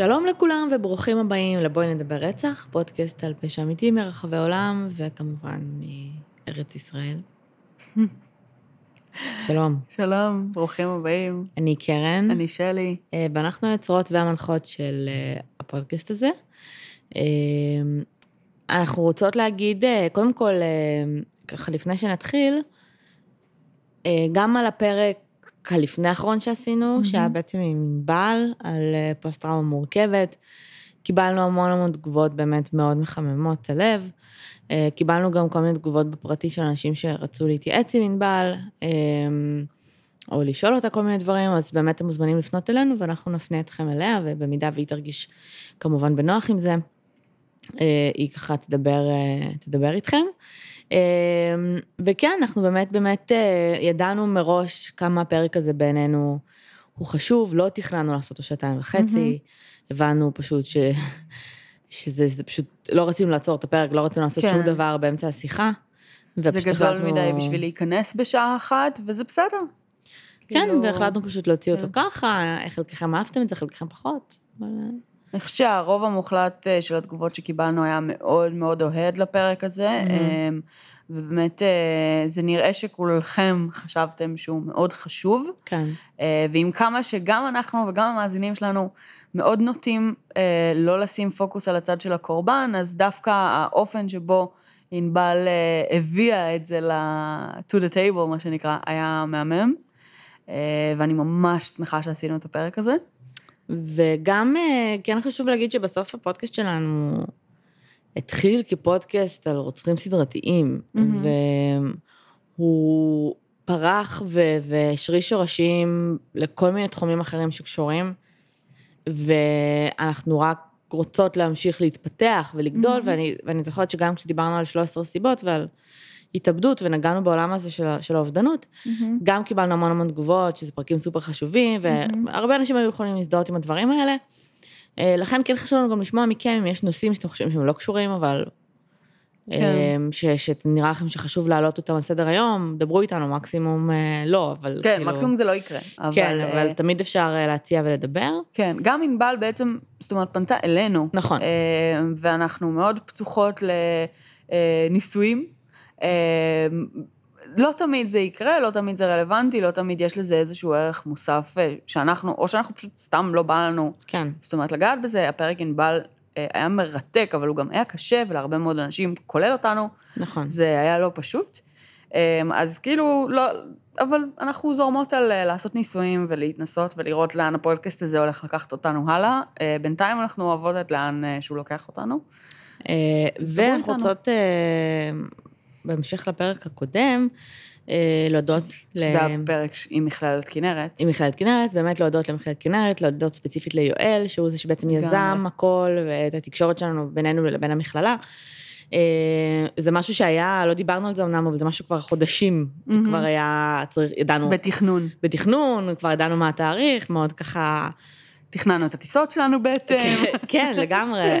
שלום לכולם וברוכים הבאים לבואי נדבר רצח, פודקאסט על פשע אמיתי מרחבי העולם, וכמובן מארץ ישראל. שלום. שלום, ברוכים הבאים. אני קרן. אני שלי. אה, ואנחנו היוצרות והמנחות של אה, הפודקאסט הזה. אה, אנחנו רוצות להגיד, קודם כל, ככה לפני שנתחיל, גם על הפרק הלפני האחרון שעשינו, mm-hmm. שהיה בעצם עם ענבל, על פוסט-טראומה מורכבת. קיבלנו המון המון תגובות באמת מאוד מחממות הלב. קיבלנו גם כל מיני תגובות בפרטי של אנשים שרצו להתייעץ עם ענבל, או לשאול אותה כל מיני דברים, אז באמת אתם מוזמנים לפנות אלינו ואנחנו נפנה אתכם אליה, ובמידה והיא תרגיש כמובן בנוח עם זה, היא ככה תדבר, תדבר איתכם. וכן, אנחנו באמת באמת ידענו מראש כמה הפרק הזה בעינינו הוא חשוב, לא תכננו לעשות אותו שעתיים וחצי. הבנו פשוט ש... שזה זה פשוט, לא רצינו לעצור את הפרק, לא רצינו לעשות כן. שום דבר באמצע השיחה. זה גדול החלטנו... מדי בשביל להיכנס בשעה אחת, וזה בסדר. כן, כאילו... והחלטנו פשוט להוציא אותו כן. ככה, חלקכם אהבתם את זה, חלקכם פחות, אבל... אה. אני חושבת שהרוב המוחלט אה, של התגובות שקיבלנו היה מאוד מאוד אוהד לפרק הזה, mm-hmm. ובאמת זה נראה שכולכם חשבתם שהוא מאוד חשוב. כן. ועם כמה שגם אנחנו וגם המאזינים שלנו מאוד נוטים לא לשים פוקוס על הצד של הקורבן, אז דווקא האופן שבו ענבל הביאה את זה ל- to the table, מה שנקרא, היה מהמם. ואני ממש שמחה שעשינו את הפרק הזה. וגם כן חשוב להגיד שבסוף הפודקאסט שלנו התחיל כפודקאסט על רוצחים סדרתיים, mm-hmm. והוא פרח והשריש שורשים לכל מיני תחומים אחרים שקשורים, ואנחנו רק רוצות להמשיך להתפתח ולגדול, mm-hmm. ואני, ואני זוכרת שגם כשדיברנו על 13 סיבות ועל התאבדות, ונגענו בעולם הזה של, של האובדנות, mm-hmm. גם קיבלנו המון המון תגובות, שזה פרקים סופר חשובים, mm-hmm. והרבה אנשים היו יכולים להזדהות עם הדברים האלה. אה, לכן כן חשוב לנו גם לשמוע מכם אם יש נושאים שאתם חושבים שהם לא קשורים, אבל... כן. אה, שנראה לכם שחשוב להעלות אותם על סדר היום, דברו איתנו, מקסימום אה, לא, אבל כן, כאילו... מקסימום זה לא יקרה. אבל... כן, אבל תמיד אפשר להציע ולדבר. כן, גם ענבל בעצם, זאת אומרת, פנתה אלינו. נכון. ואנחנו מאוד פתוחות לניסויים. לא תמיד זה יקרה, לא תמיד זה רלוונטי, לא תמיד יש לזה איזשהו ערך מוסף אה, שאנחנו, או שאנחנו פשוט סתם לא בא לנו. כן. זאת אומרת, לגעת בזה, הפרק ענבל אה, היה מרתק, אבל הוא גם היה קשה, ולהרבה מאוד אנשים, כולל אותנו, נכון. זה היה לא פשוט. אה, אז כאילו, לא, אבל אנחנו זורמות על לעשות ניסויים ולהתנסות ולראות לאן הפודקאסט הזה הולך לקחת אותנו הלאה. בינתיים אנחנו אוהבות את לאן שהוא לוקח אותנו. ואנחנו רוצות בהמשך לפרק הקודם, אה, להודות ל... שזה הפרק עם מכללת כנרת. עם מכללת כנרת, באמת להודות למכללת כנרת, להודות ספציפית ליואל, שהוא זה שבעצם יזם הכל, ואת התקשורת שלנו בינינו לבין המכללה. אה, זה משהו שהיה, לא דיברנו על זה אמנם, אבל זה משהו כבר חודשים, mm-hmm. כבר היה, צריך, ידענו... בתכנון. בתכנון, כבר ידענו מה התאריך, מאוד ככה... תכננו את הטיסות שלנו בעצם. כן, כן, לגמרי.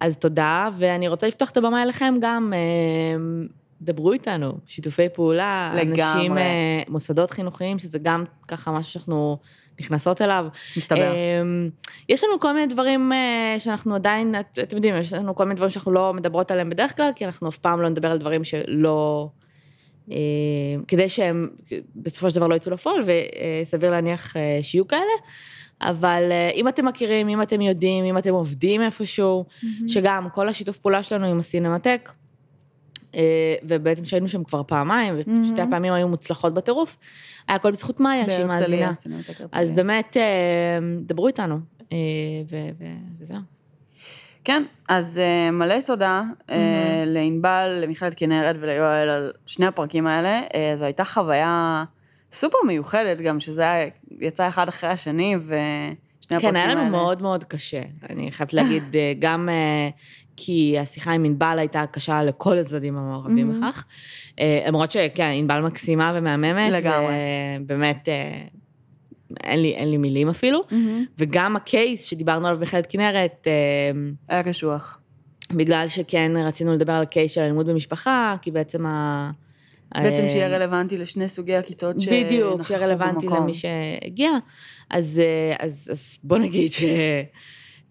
אז תודה, ואני רוצה לפתוח את הבמה אליכם גם, אה, דברו איתנו, שיתופי פעולה, לגמרי. אנשים, אה, מוסדות חינוכיים, שזה גם ככה משהו שאנחנו נכנסות אליו. מסתבר. אה, יש לנו כל מיני דברים שאנחנו עדיין, את, אתם יודעים, יש לנו כל מיני דברים שאנחנו לא מדברות עליהם בדרך כלל, כי אנחנו אף פעם לא נדבר על דברים שלא... כדי שהם בסופו של דבר לא יצאו לפועל, וסביר להניח שיהיו כאלה. אבל אה, אם אתם מכירים, אם אתם יודעים, אם אתם עובדים איפשהו, mm-hmm. שגם כל השיתוף פעולה שלנו עם הסינמטק, אה, ובעצם שהיינו שם כבר פעמיים, mm-hmm. ושתי הפעמים היו מוצלחות בטירוף, היה הכל בזכות מאיה, שהיא מאזינה. אז באמת, אה, דברו איתנו, וזהו. כן, אז מלא תודה mm-hmm. לענבל, למיכאלת כנרת וליואל על שני הפרקים האלה. זו הייתה חוויה סופר מיוחדת גם, שזה יצא אחד אחרי השני, האלה. כן, היה לנו האלה. מאוד מאוד קשה. אני חייבת להגיד, אה, גם אה, כי השיחה עם ענבל הייתה קשה לכל הצדדים המעורבים mm-hmm. בכך. אה, למרות שכן, ענבל מקסימה ומהממת. לגמרי. ובאמת, אין לי, אין לי מילים אפילו. Mm-hmm. וגם הקייס שדיברנו עליו במכללת כנרת... היה קשוח. בגלל שכן רצינו לדבר על קייס של אלימות במשפחה, כי בעצם ה... בעצם אה, שיהיה רלוונטי לשני סוגי הכיתות שנכחו במקום. בדיוק, שיהיה רלוונטי למי שהגיע. אז, אה, אז, אז בוא נגיד ש...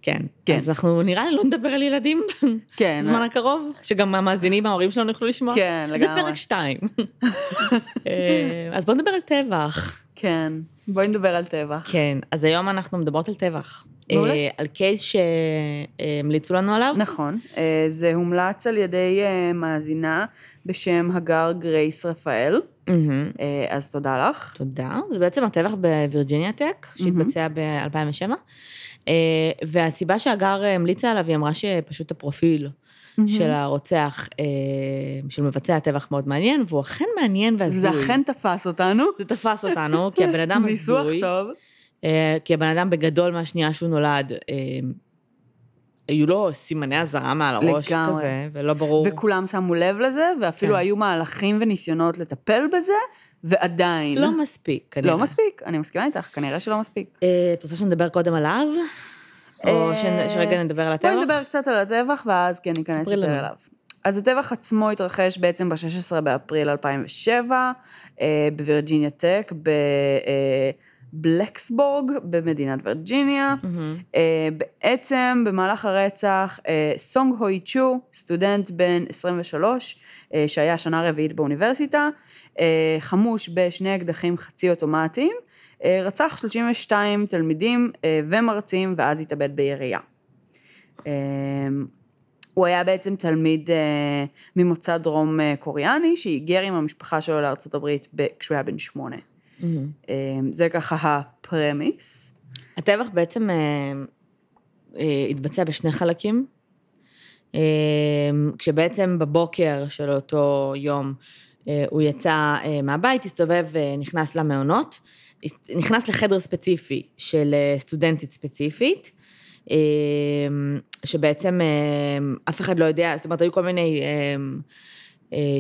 כן. כן. אז אנחנו נראה לי לא נדבר על ילדים כן. בזמן הקרוב, שגם המאזינים, ההורים שלנו יוכלו לשמוע. כן, זה לגמרי. פרק שתיים. אה, אז בוא נדבר על טבח. כן, בואי נדבר על טבח. כן, אז היום אנחנו מדברות על טבח. מעולה. אה, על קייס שהמליצו לנו עליו. נכון, אה, זה הומלץ על ידי אה, מאזינה בשם הגר גרייס רפאל. אה, אז תודה לך. תודה. זה בעצם הטבח בווירג'יניה טק, שהתבצע ב-2007. והסיבה שהגר המליצה עליו, היא אמרה שפשוט הפרופיל של הרוצח, של מבצע הטבח מאוד מעניין, והוא אכן מעניין והזוי. זה אכן תפס אותנו. זה תפס אותנו, כי הבן אדם ניסוח הזוי. טוב. אה, כי הבן אדם בגדול מהשנייה שהוא נולד, אה, היו לו סימני אזהרה מעל הראש לגמרי. כזה, ולא ברור. וכולם שמו לב לזה, ואפילו כן. היו מהלכים וניסיונות לטפל בזה, ועדיין. לא מספיק, כנראה. לא מספיק, אני מסכימה איתך, כנראה שלא מספיק. אה, את רוצה שנדבר קודם עליו? או שרגע נדבר על הטבח? בואי נדבר קצת על הטבח, ואז כן ניכנס יותר. אליו. אז הטבח עצמו התרחש בעצם ב-16 באפריל 2007, אה, בווירג'יניה טק, בבלקסבורג, במדינת וירג'יניה. אה, בעצם במהלך הרצח, אה, סונג הוי צ'ו, סטודנט בן 23, אה, שהיה שנה רביעית באוניברסיטה, חמוש בשני אקדחים חצי אוטומטיים, רצח 32 תלמידים ומרצים ואז התאבד בירייה. הוא היה בעצם תלמיד ממוצא דרום קוריאני, שהיגר עם המשפחה שלו לארצות הברית ב- כשהוא היה בן שמונה. אה, זה ככה הפרמיס. הטבח בעצם אה, אה, התבצע בשני חלקים, אה, כשבעצם בבוקר של אותו יום אה, הוא יצא אה, מהבית, הסתובב ונכנס למעונות, הס- נכנס לחדר ספציפי של אה, סטודנטית ספציפית, אה, שבעצם אה, אף אחד לא יודע, זאת אומרת, היו כל מיני אה, אה,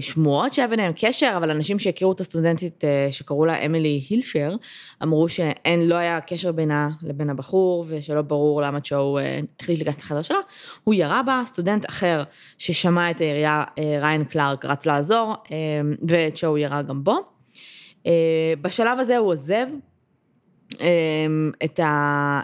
שמועות שהיה ביניהם קשר, אבל אנשים שהכירו את הסטודנטית אה, שקראו לה אמילי הילשר, אמרו שאין, לא היה קשר בינה לבין הבחור, ושלא ברור למה צ'ו אה, החליט להיכנס לחדר שלה. הוא ירה בה, סטודנט אחר ששמע את הירייה, אה, ריין קלארק, רץ לעזור, אה, וצ'ו ירה גם בו. אה, בשלב הזה הוא עוזב אה, את, אה,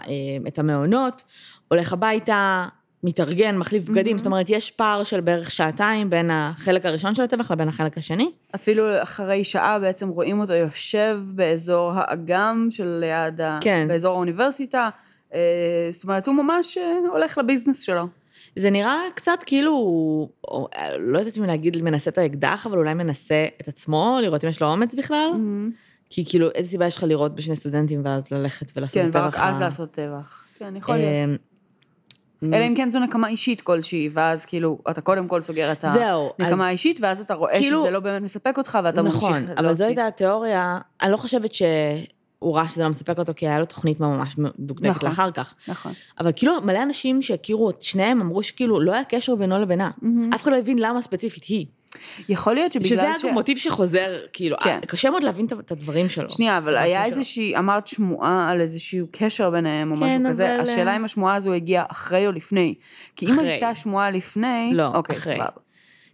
את המעונות, הולך הביתה, מתארגן, מחליף בגדים, זאת אומרת, יש פער של בערך שעתיים בין החלק הראשון של הטבח לבין החלק השני. אפילו אחרי שעה בעצם רואים אותו יושב באזור האגם של ליד, ה... כן. באזור האוניברסיטה. אה, זאת אומרת, הוא ממש אה, הולך לביזנס שלו. זה נראה קצת כאילו, או, לא יודעת אם להגיד מנסה את האקדח, אבל אולי מנסה את עצמו, לראות אם יש לו אומץ בכלל. כי כאילו, איזה סיבה יש לך לראות בשני סטודנטים ואז ללכת ולעשות כן, את ורק הטבח אז לעשות טבח. כן, יכול להיות. אה, אלא אם כן זו נקמה אישית כלשהי, ואז כאילו, אתה קודם כל סוגר את הנקמה אז- האישית, ואז אתה רואה כאילו- שזה לא באמת מספק אותך, ואתה ממשיך נכון, להוציא. אבל זו הייתה התיאוריה, אני לא חושבת שהוא ראה שזה לא מספק אותו, כי היה לו תוכנית ממש מדוקדקת נכון. לאחר כך. נכון. אבל כאילו, מלא אנשים שהכירו את שניהם אמרו שכאילו, לא היה קשר בינו לבינה. אף אחד לא הבין למה ספציפית היא. יכול להיות שבגלל שזה ש... אגב מוטיב שחוזר, כאילו, כן. קשה מאוד להבין את- הדברים שלו. שנייה, אבל היה. איזושהי, אמרת שמועה על איזשהו קשר ביניהם או כן, משהו כזה, אבל, השאלה אה, אם השמועה הזו הגיעה אחרי או לפני. כי אם אחרי. הייתה שמועה לפני, לא, אוקיי, אחרי. סבבה.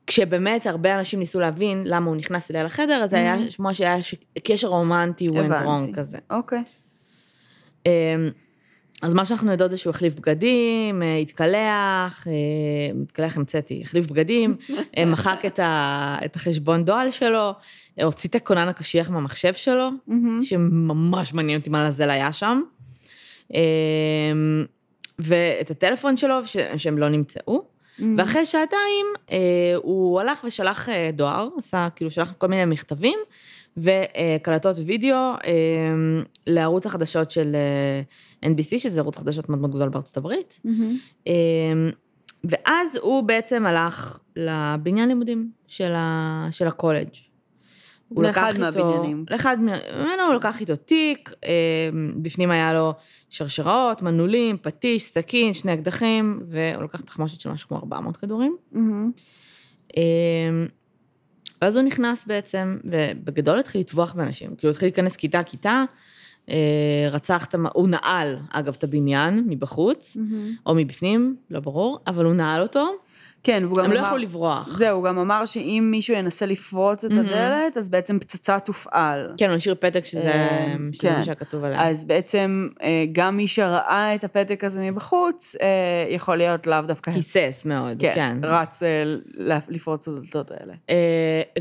כשבאמת הרבה אנשים ניסו להבין למה הוא נכנס אליה לחדר, אז זה היה שמוע שהיה ש- קשר רומנטי went הבנתי. wrong כזה. אוקיי. אמ, אז מה שאנחנו יודעות זה שהוא החליף בגדים, אה, התקלח, אה, התקלח המצאתי, החליף בגדים, אה, מחק את, ה, את החשבון דואל שלו, הוציא את הכונן הקשיח מהמחשב שלו, שממש מעניין אותי מה לזל היה שם, אמ, ואת הטלפון שלו, ש, שהם לא נמצאו. ואחרי שעתיים הוא הלך ושלח דואר, עשה, כאילו שלח כל מיני מכתבים וקלטות וידאו אה, לערוץ החדשות של אה, NBC, שזה ערוץ חדשות מאוד מאוד גדול בארצות הברית. אה, ואז הוא בעצם הלך לבניין לימודים של, ה, של הקולג'. הוא זה לקח אחד איתו- מהבניינים. לאחד ממנו הוא לקח איתו תיק, אה, בפנים היה לו שרשראות, מנעולים, פטיש, סכין, שני אקדחים, והוא לקח תחמושת של משהו כמו 400 כדורים. מהמם. ואז הוא נכנס בעצם, ובגדול התחיל לטבוח באנשים. כאילו, התחיל להיכנס כיתה-כיתה, אה, רצח את, המ- הוא נעל, אגב, את הבניין מבחוץ, או מבפנים, לא ברור, אבל הוא נעל אותו. כן, והוא גם הם אמר... לא יכלו לברוח. זהו, הוא גם אמר שאם מישהו ינסה לפרוץ את הדלת, אז בעצם פצצה תופעל. כן, הוא השאיר פתק שזה אה, כן. מה שהיה כתוב עליה. אז בעצם אה, גם מי שראה את הפתק הזה מבחוץ, אה, יכול להיות לאו דווקא... היסס מאוד, כן, כן. רץ לפרוץ את הדלתות האלה.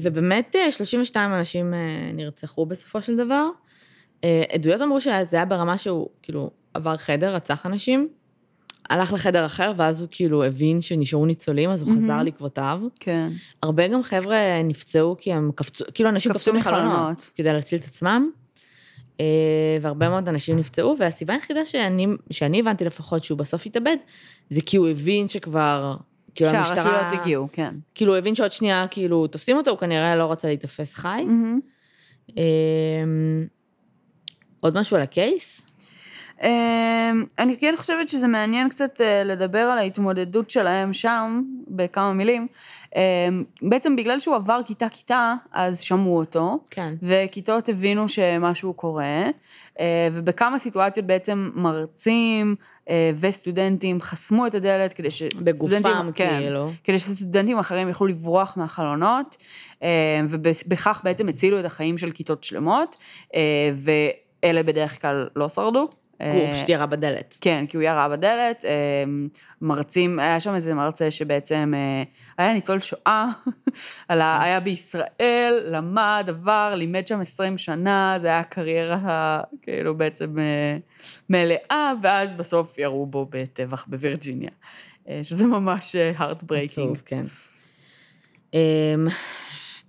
ובאמת אה, 32 אנשים נרצחו בסופו של דבר. עדויות אמרו שזה היה ברמה שהוא כאילו עבר חדר, רצח אנשים, הלך לחדר אחר, ואז הוא כאילו הבין שנשארו ניצולים, אז הוא חזר לעקבותיו. כן. הרבה גם חבר'ה נפצעו כי הם קפצו, כאילו אנשים קפצו מחלונות. כדי להציל את עצמם. אה, והרבה מאוד אנשים נפצעו, והסיבה היחידה שאני, שאני הבנתי לפחות שהוא בסוף התאבד, זה כי הוא הבין שכבר, כאילו המשטרה... שהרשויות הגיעו, כן. כאילו הוא הבין שעוד שנייה, כאילו, תופסים אותו, הוא כנראה לא רצה להיתפס חי. אה, עוד משהו על הקייס? אמ, אני כן חושבת שזה מעניין קצת אה, לדבר על ההתמודדות שלהם שם, בכמה מילים. אמ, בעצם בגלל שהוא עבר כיתה-כיתה, אז שמעו אותו. כן. וכיתות הבינו שמשהו קורה, אה, ובכמה סיטואציות בעצם מרצים אה, וסטודנטים חסמו את הדלת כדי ש... בגופם, כן, כאילו. כדי שסטודנטים אחרים יוכלו לברוח מהחלונות, ובכך בעצם הצילו את החיים של כיתות שלמות, אה, ואלה בדרך כלל לא שרדו. הוא אה, פשוט ירה בדלת. כן, כי הוא ירה בדלת, אה, מרצים, היה שם איזה מרצה שבעצם אה, היה ניצול שואה, היה בישראל, למד, עבר, לימד שם 20 שנה, זה היה קריירה כאילו בעצם אה, מלאה, ואז בסוף ירו בו בטבח בווירג'יניה, שזה ממש heartbreaking. עצוב, כן. אמ,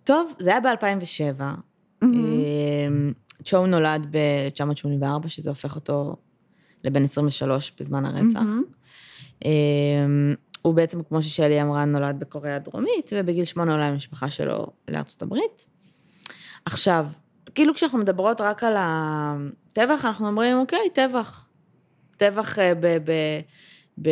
טוב, זה היה ב-2007. צ'ו נולד ב-1984, שזה הופך אותו לבן 23 בזמן הרצח. אמ, הוא בעצם, כמו ששלי אמרה, נולד בקוריאה הדרומית, ובגיל שמונה עולה עם המשפחה שלו לארצות הברית. עכשיו, כאילו כשאנחנו מדברות רק על הטבח, אנחנו אומרים, אוקיי, טבח. טבח אה, ב... ב, ב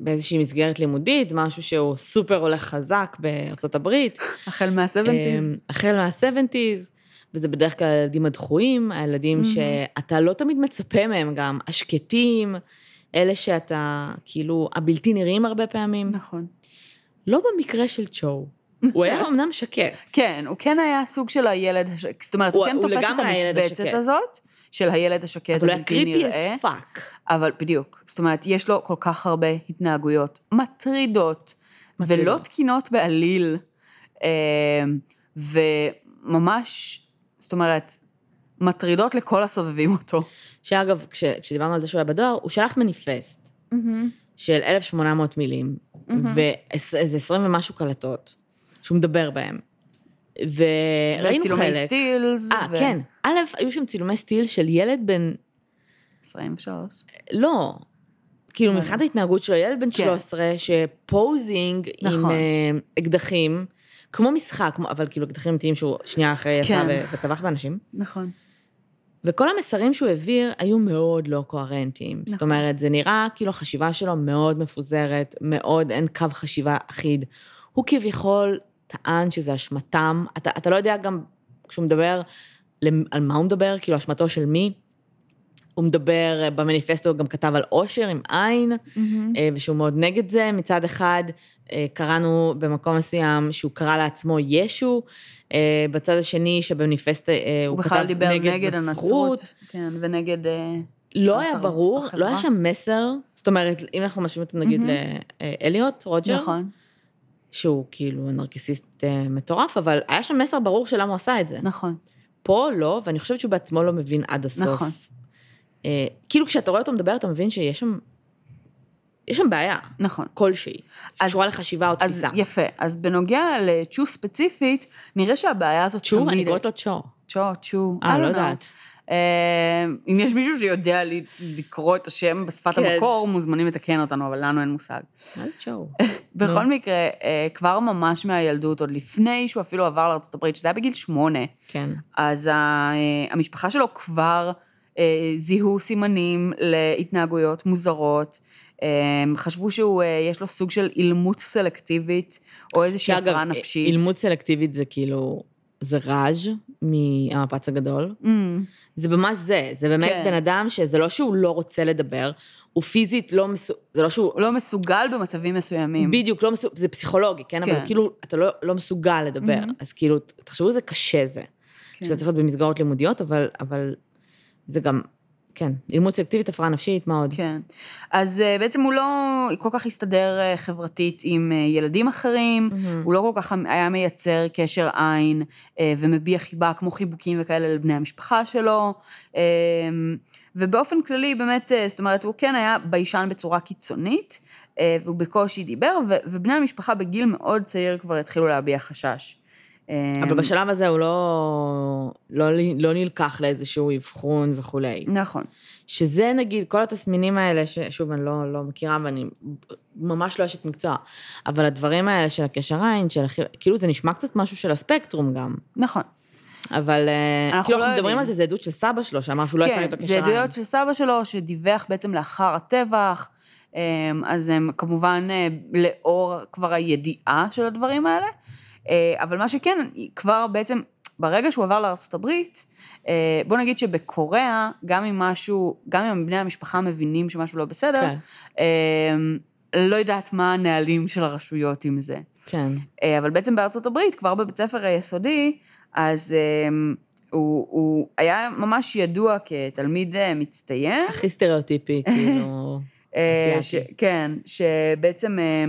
באיזושהי מסגרת לימודית, משהו שהוא סופר הולך חזק בארצות הברית. החל מה-70's. אמ, החל מה-70's, וזה בדרך כלל הילדים הדחויים, הילדים שאתה לא תמיד מצפה מהם גם, השקטים, אלה שאתה, כאילו, הבלתי נראים הרבה פעמים. נכון. לא במקרה של צ'ו. הוא היה אמנם שקט. כן, הוא כן היה סוג של הילד השקט, זאת אומרת, הוא הוא- כן הוא תופס את המשבצת. הזאת, של הילד השקט אבל הוא היה creepy as fuck. אבל בדיוק, זאת אומרת, יש לו כל כך הרבה התנהגויות מטרידות, ולא תקינות בעליל, אה, וממש, זאת אומרת, מטרידות לכל הסובבים אותו. שאגב, כש, כשדיברנו על זה שהוא היה בדואר, הוא שלח מניפסט של 1,800 מילים, ואיזה 20 ומשהו קלטות, שהוא מדבר בהם. וראינו וצילומי חלק. סטילס. אה, ו- כן. א', היו שם צילומי סטיל של ילד בן... 23. לא. כאילו, מבחינת ההתנהגות שלו, ילד בן כן. 13, שפוזינג עם נכון. אה, אקדחים, כמו משחק, כמו- אבל כאילו אקדחים אמיתיים שהוא שנייה אחרי יצא כן. וטבח באנשים. נכון. וכל המסרים שהוא העביר היו מאוד לא קוהרנטיים. נכון. זאת אומרת, זה נראה כאילו החשיבה שלו מאוד מפוזרת, מאוד, אין קו חשיבה אחיד. הוא כביכול טען שזה אשמתם, אתה, אתה לא יודע גם, כשהוא מדבר, על מה הוא מדבר, כאילו אשמתו של מי. הוא מדבר, במניפסטו הוא גם כתב על אושר עם עין, אה, ושהוא מאוד נגד זה. מצד אחד, אה, קראנו במקום מסוים שהוא קרא לעצמו ישו, אה, בצד השני, שבמניפסט אה, הוא, הוא כתב בכלל דיבר נגד, נגד הנצרות. כן, ונגד... אה, לא היה ברור, לא החברה. היה שם מסר, זאת אומרת, אם אנחנו משווים אותו נגיד לאליוט, רוג'ר, נכון, שהוא כאילו נרקיסיסט אה, מטורף, אבל היה שם מסר ברור של למה הוא עשה את זה. נכון. פה לא, ואני חושבת שהוא בעצמו לא מבין עד הסוף. נכון. אה, כאילו כשאתה רואה אותו מדבר, אתה מבין שיש שם, יש שם בעיה נכון. כלשהי, אז- שקשורה לחשיבה או אז תפיסה. יפה. אז בנוגע לצ'ו ספציפית, נראה שהבעיה הזאת צ'ו. אני קוראת לו צ'ו. צ'ו, צ'ו. אה, לא. יודעת. אה, אם יש מישהו שיודע לי- לקרוא את השם בשפת כן. המקור, מוזמנים לתקן אותנו, אבל לנו אין מושג. זה צ'ו? בכל מקרה, אה, כבר ממש מהילדות, עוד לפני שהוא אפילו עבר לארה"ב, שזה היה בגיל שמונה, כן. אז אה, המשפחה שלו כבר אה, זיהו סימנים להתנהגויות מוזרות. אה, חשבו שהוא, אה, יש לו סוג של אילמות סלקטיבית, או איזושהי הפרעה נפשית. אילמות סלקטיבית זה כאילו, זה ראז' מהמפץ הגדול. Mm, זה ממש זה, זה באמת כן. בן אדם שזה לא שהוא לא רוצה לדבר, הוא פיזית לא מסו... זה לא שהוא... הוא לא מסוגל במצבים מסוימים. בדיוק, לא מסוג... זה פסיכולוגי, כן? כן. אבל כאילו, אתה לא, לא מסוגל לדבר. אז כאילו, תחשבו איזה קשה זה. כן. שזה צריך להיות במסגרות לימודיות, אבל, אבל זה גם, כן, לימוד סלקטיבית, הפרעה נפשית, מה עוד? כן. אז אה, בעצם הוא לא כל כך הסתדר אה, חברתית עם אה, ילדים אחרים, הוא לא כל כך היה מייצר קשר עין ומביע חיבה כמו חיבוקים וכאלה לבני המשפחה שלו. אה, ובאופן כללי, באמת, זאת אומרת, הוא כן היה ביישן בצורה קיצונית, והוא בקושי דיבר, ובני המשפחה בגיל מאוד צעיר כבר התחילו להביע חשש. אה, אבל בשלב הזה הוא לא, לא, לא נלקח לאיזשהו אבחון וכולי. נכון. שזה נגיד, כל התסמינים האלה, ששוב, אני לא, לא מכירה ואני ממש לא אשת מקצוע, אבל הדברים האלה של הקשר עין, של כאילו זה נשמע קצת משהו של הספקטרום גם. נכון. אבל אה, אנחנו כאילו לא אנחנו מדברים. על זה, זה עדות של סבא שלו, שאמר שהוא לא יצא כן, איתו קשר זה עין. עדויות של סבא שלו, שדיווח בעצם לאחר הטבח, אמ, אז הם כמובן אה, לאור כבר הידיעה של הדברים האלה, אה, אבל מה שכן, כבר בעצם, ברגע שהוא עבר לארצות הברית, אה, בוא נגיד שבקוריאה, גם אם משהו, גם אם בני המשפחה מבינים שמשהו לא בסדר, כן. אמ, לא יודעת מה הנהלים של הרשויות עם זה. כן. אה, אבל בעצם בארצות הברית, כבר בבית ספר היסודי, אז הוא, הוא היה ממש ידוע כתלמיד אה, מצטיין. הכי סטריאוטיפי, כאילו, אה, אסיאתי. כן, שבעצם אה,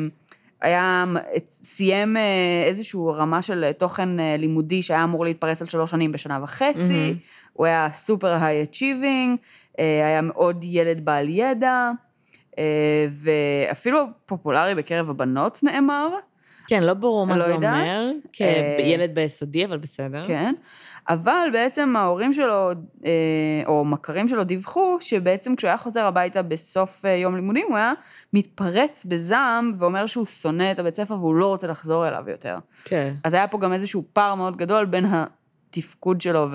היה, סיים אה, איזושהי רמה של תוכן אה, לימודי שהיה אמור להתפרס על שלוש שנים בשנה וחצי, הוא היה סופר היי אצ'יבינג, היה מאוד ילד בעל ידע, אה, ואפילו פופולרי בקרב הבנות נאמר. כן, לא ברור מה לא זה יודעת. אומר, אה, כילד ביסודי, אבל בסדר. כן, אבל בעצם ההורים שלו, אה, או מכרים שלו, דיווחו שבעצם כשהוא היה חוזר הביתה בסוף אה, יום לימודים, הוא היה מתפרץ בזעם ואומר שהוא שונא את הבית ספר והוא לא רוצה לחזור אליו יותר. כן. אז היה פה גם איזשהו פער מאוד גדול בין התפקוד שלו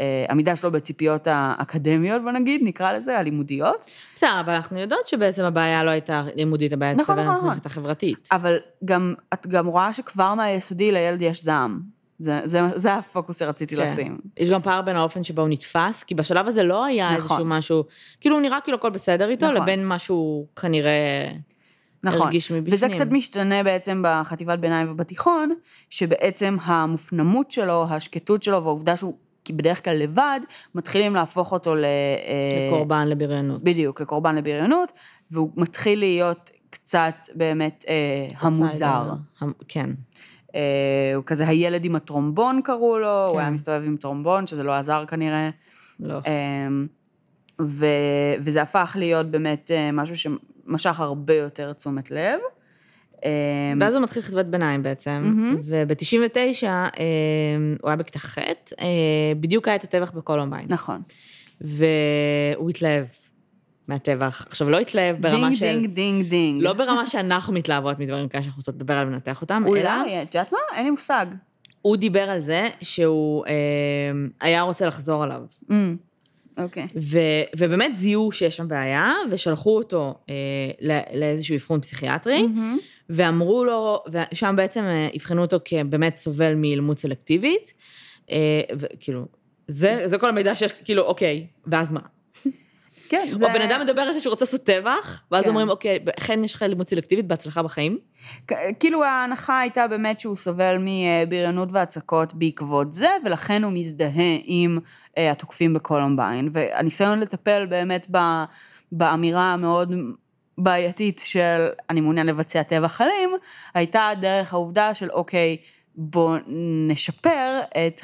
והעמידה שלו בציפיות האקדמיות, בוא נגיד, נקרא לזה, הלימודיות. בסדר, אבל אנחנו יודעות שבעצם הבעיה לא הייתה לימודית, הבעיה נכון, אצל נכון, נכון. המערכת החברתית. אבל גם, את גם רואה שכבר מהיסודי לילד יש זעם. זה, זה, זה הפוקוס שרציתי כן. לשים. יש גם פער בין האופן שבו הוא נתפס, כי בשלב הזה לא היה נכון. איזשהו משהו, כאילו הוא נראה כאילו הכל בסדר איתו, נכון. לבין מה שהוא כנראה נכון. הרגיש מבפנים. וזה קצת משתנה בעצם בחטיבת ביניים ובתיכון, שבעצם המופנמות שלו, השקטות שלו והעובדה שהוא בדרך כלל לבד, מתחילים להפוך אותו ל... אה, לקורבן לבריונות. בדיוק, לקורבן לבריונות, והוא מתחיל להיות קצת באמת אה, המוזר. המ- כן. אה, הוא כזה הילד עם הטרומבון קראו לו, הוא כן. היה מסתובב עם טרומבון, שזה לא עזר כנראה. לא. אמ, ו, וזה הפך להיות באמת אה, משהו שמשך הרבה יותר תשומת לב. אמ, ואז הוא מתחיל חטיבת ביניים בעצם, וב-99 הוא היה בכיתה ח', אה, בדיוק היה את הטבח בקולומביין. נכון. והוא התלהב מהטבח. עכשיו, לא התלהב ברמה ding, של... ding, ding, ding. לא ברמה שאנחנו מתלהבות מדברים כאלה שאנחנו רוצות לדבר עליהם ולנתח אותם, אלא אולי, את יודעת מה? אין לי מושג. הוא דיבר על זה שהוא אה, היה רוצה לחזור עליו. אמ, אוקיי. ו, ובאמת זיהו שיש שם בעיה, ושלחו אותו אה, לא- לאיזשהו אבחון פסיכיאטרי, ואמרו לו, ושם בעצם אה, אבחנו אותו כבאמת סובל מאלימות סלקטיבית, אה, וכאילו, זה, זה כל המידע שיש, כאילו, אוקיי, ואז מה? כן, או בן אדם מדבר על זה שהוא רוצה לעשות טבח, ואז כן. אומרים, אוקיי, אכן יש לך אלימות סלקטיבית, בהצלחה בחיים. כ- כאילו ההנחה הייתה באמת שהוא סובל מבריונות והצקות בעקבות זה, ולכן הוא מזדהה עם אה, התוקפים בקולומביין. והניסיון לטפל באמת ב, באמירה המאוד בעייתית של אני מעוניין לבצע טבח אלים, הייתה דרך העובדה של אוקיי, בוא נשפר את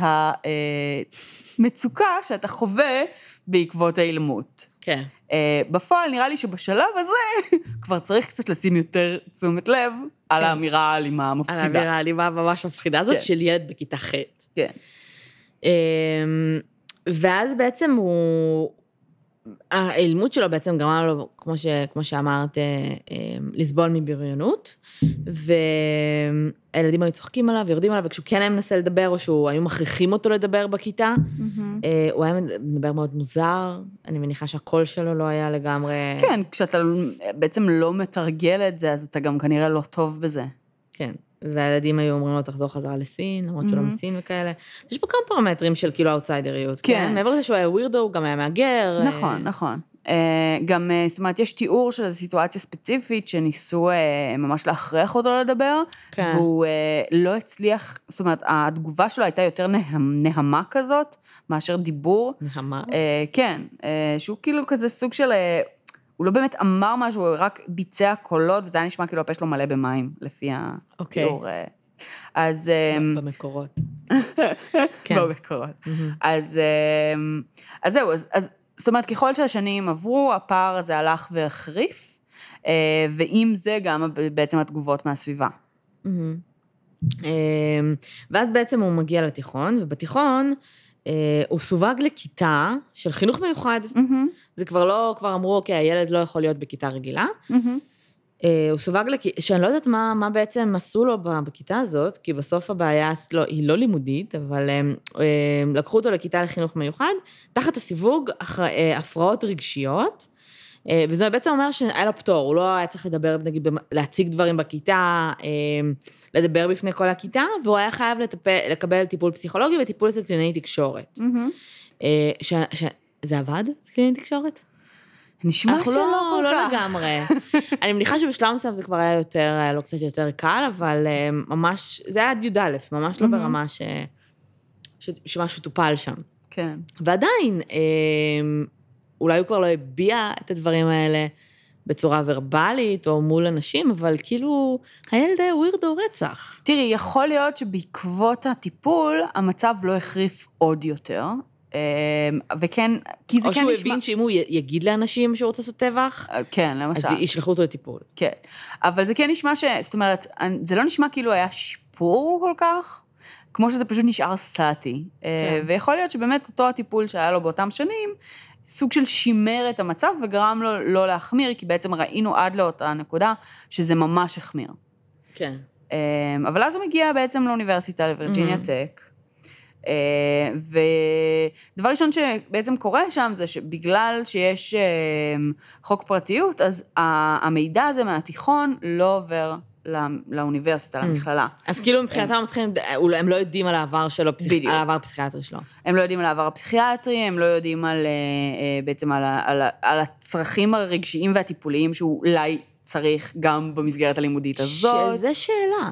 המצוקה שאתה חווה בעקבות האלימות. כן. אה, בפועל נראה לי שבשלב הזה כבר צריך קצת לשים יותר תשומת לב על האמירה האלימה על המפחידה. האמירה האלימה ממש מפחידה הזאת כן. של ילד בכיתה ח'. כן. אמ, ואז בעצם הוא... האלימות שלו בעצם גרמה לו, כמו, ש, כמו שאמרת, אה, אה, לסבול מבריונות, והילדים היו צוחקים עליו, יורדים עליו, וכשהוא כן היה מנסה לדבר, או שהוא, היו מכריחים אותו לדבר בכיתה, אה, הוא היה מדבר מאוד מוזר, אני מניחה שהקול שלו לא היה לגמרי... כן, כשאתה בעצם לא מתרגל את זה, אז אתה גם כנראה לא טוב בזה. כן. והילדים היו אומרים לו, תחזור חזרה לסין, למרות שהוא לא מהמם. מסין וכאלה. יש פה כמה פרמטרים של כאילו האוטסיידריות, כן. כן? מעבר לזה שהוא היה ווירדו, הוא גם היה מהגר. אה, נכון, נכון. אה, גם, אה, זאת אומרת, יש תיאור של איזו סיטואציה ספציפית שניסו ממש להכריח אותו לדבר, כן. והוא לא הצליח, זאת אומרת, התגובה שלו הייתה יותר נהם- נהמה כזאת, מאשר דיבור. נהמה. כן, שהוא כאילו כזה סוג של... הוא לא באמת אמר משהו, הוא רק ביצע קולות, וזה היה נשמע כאילו הפה שלו מלא במים, לפי אוקיי. התיאור. אה. אז... אה, במקורות. כן. במקורות. אז, אמ, אז זהו, אז, אז זאת אומרת, ככל שהשנים עברו, הפער הזה הלך והחריף, אה, ועם זה גם בעצם התגובות מהסביבה. אמ, ואז בעצם הוא מגיע לתיכון, ובתיכון הוא סווג לכיתה של חינוך מיוחד. זה כבר לא, כבר אמרו, אוקיי, הילד לא יכול להיות בכיתה רגילה. אה, הוא סווג לכיתה, שאני לא יודעת מה, מה בעצם עשו לו בכיתה הזאת, כי בסוף הבעיה אצלו היא לא לימודית, אבל הם, הם, לקחו אותו לכיתה לחינוך מיוחד, תחת הסיווג אה, הפרעות רגשיות, אה, וזה בעצם אומר שהיה לו פטור, הוא לא היה צריך לדבר, נגיד, להציג דברים בכיתה, אה, לדבר בפני כל הכיתה, והוא היה חייב לטפל, לקבל טיפול פסיכולוגי וטיפול אצל קלינאי תקשורת. אה, ש, ש, זה עבד, קלינאי תקשורת? נשמע שלא לא, כל לא כך. לגמרי. אני מניחה שבשלב מסוים זה כבר היה יותר, היה לו קצת יותר קל, אבל אה, ממש, זה היה עד י"א, ממש לא ברמה ש, ש, שמשהו טופל שם. כן. ועדיין, אה, אולי הוא כבר לא הביע את הדברים האלה בצורה ורבלית או מול אנשים, אבל כאילו, הילד היה ווירדו רצח. תראי, יכול להיות שבעקבות הטיפול, המצב לא החריף עוד יותר. אמ, וכן, כי זה או כן שהוא נשמע... הבין שאם הוא יגיד לאנשים שהוא רוצה לעשות טבח, אה, כן, למשל. אז ישלחו אותו לטיפול. כן. אבל זה כן נשמע ש... זאת אומרת, זה לא נשמע כאילו היה שיפור כל כך, כמו שזה פשוט נשאר סטטי. כן. ויכול להיות שבאמת אותו הטיפול שהיה לו באותם שנים, סוג של שימר את המצב וגרם לו לא להחמיר, כי בעצם ראינו עד לאותה נקודה שזה ממש החמיר. כן. אמ, אבל אז הוא מגיע בעצם לאוניברסיטה, לווירג'יניה טק. אה, ודבר ראשון שבעצם קורה שם זה שבגלל שיש אמ, חוק פרטיות, אז המידע הזה מהתיכון לא עובר לא- לאוניברסיטה, למכללה. אז כאילו מבחינתם מתחילים, אולי הם לא יודעים על העבר שלו, פסיכ-. על העבר הפסיכיאטרי שלו. הם לא יודעים על העבר הפסיכיאטרי, הם לא יודעים על, אה, אה, בעצם על, על, על הצרכים הרגשיים והטיפוליים שהוא אולי צריך גם במסגרת הלימודית הזאת. שזה שאלה.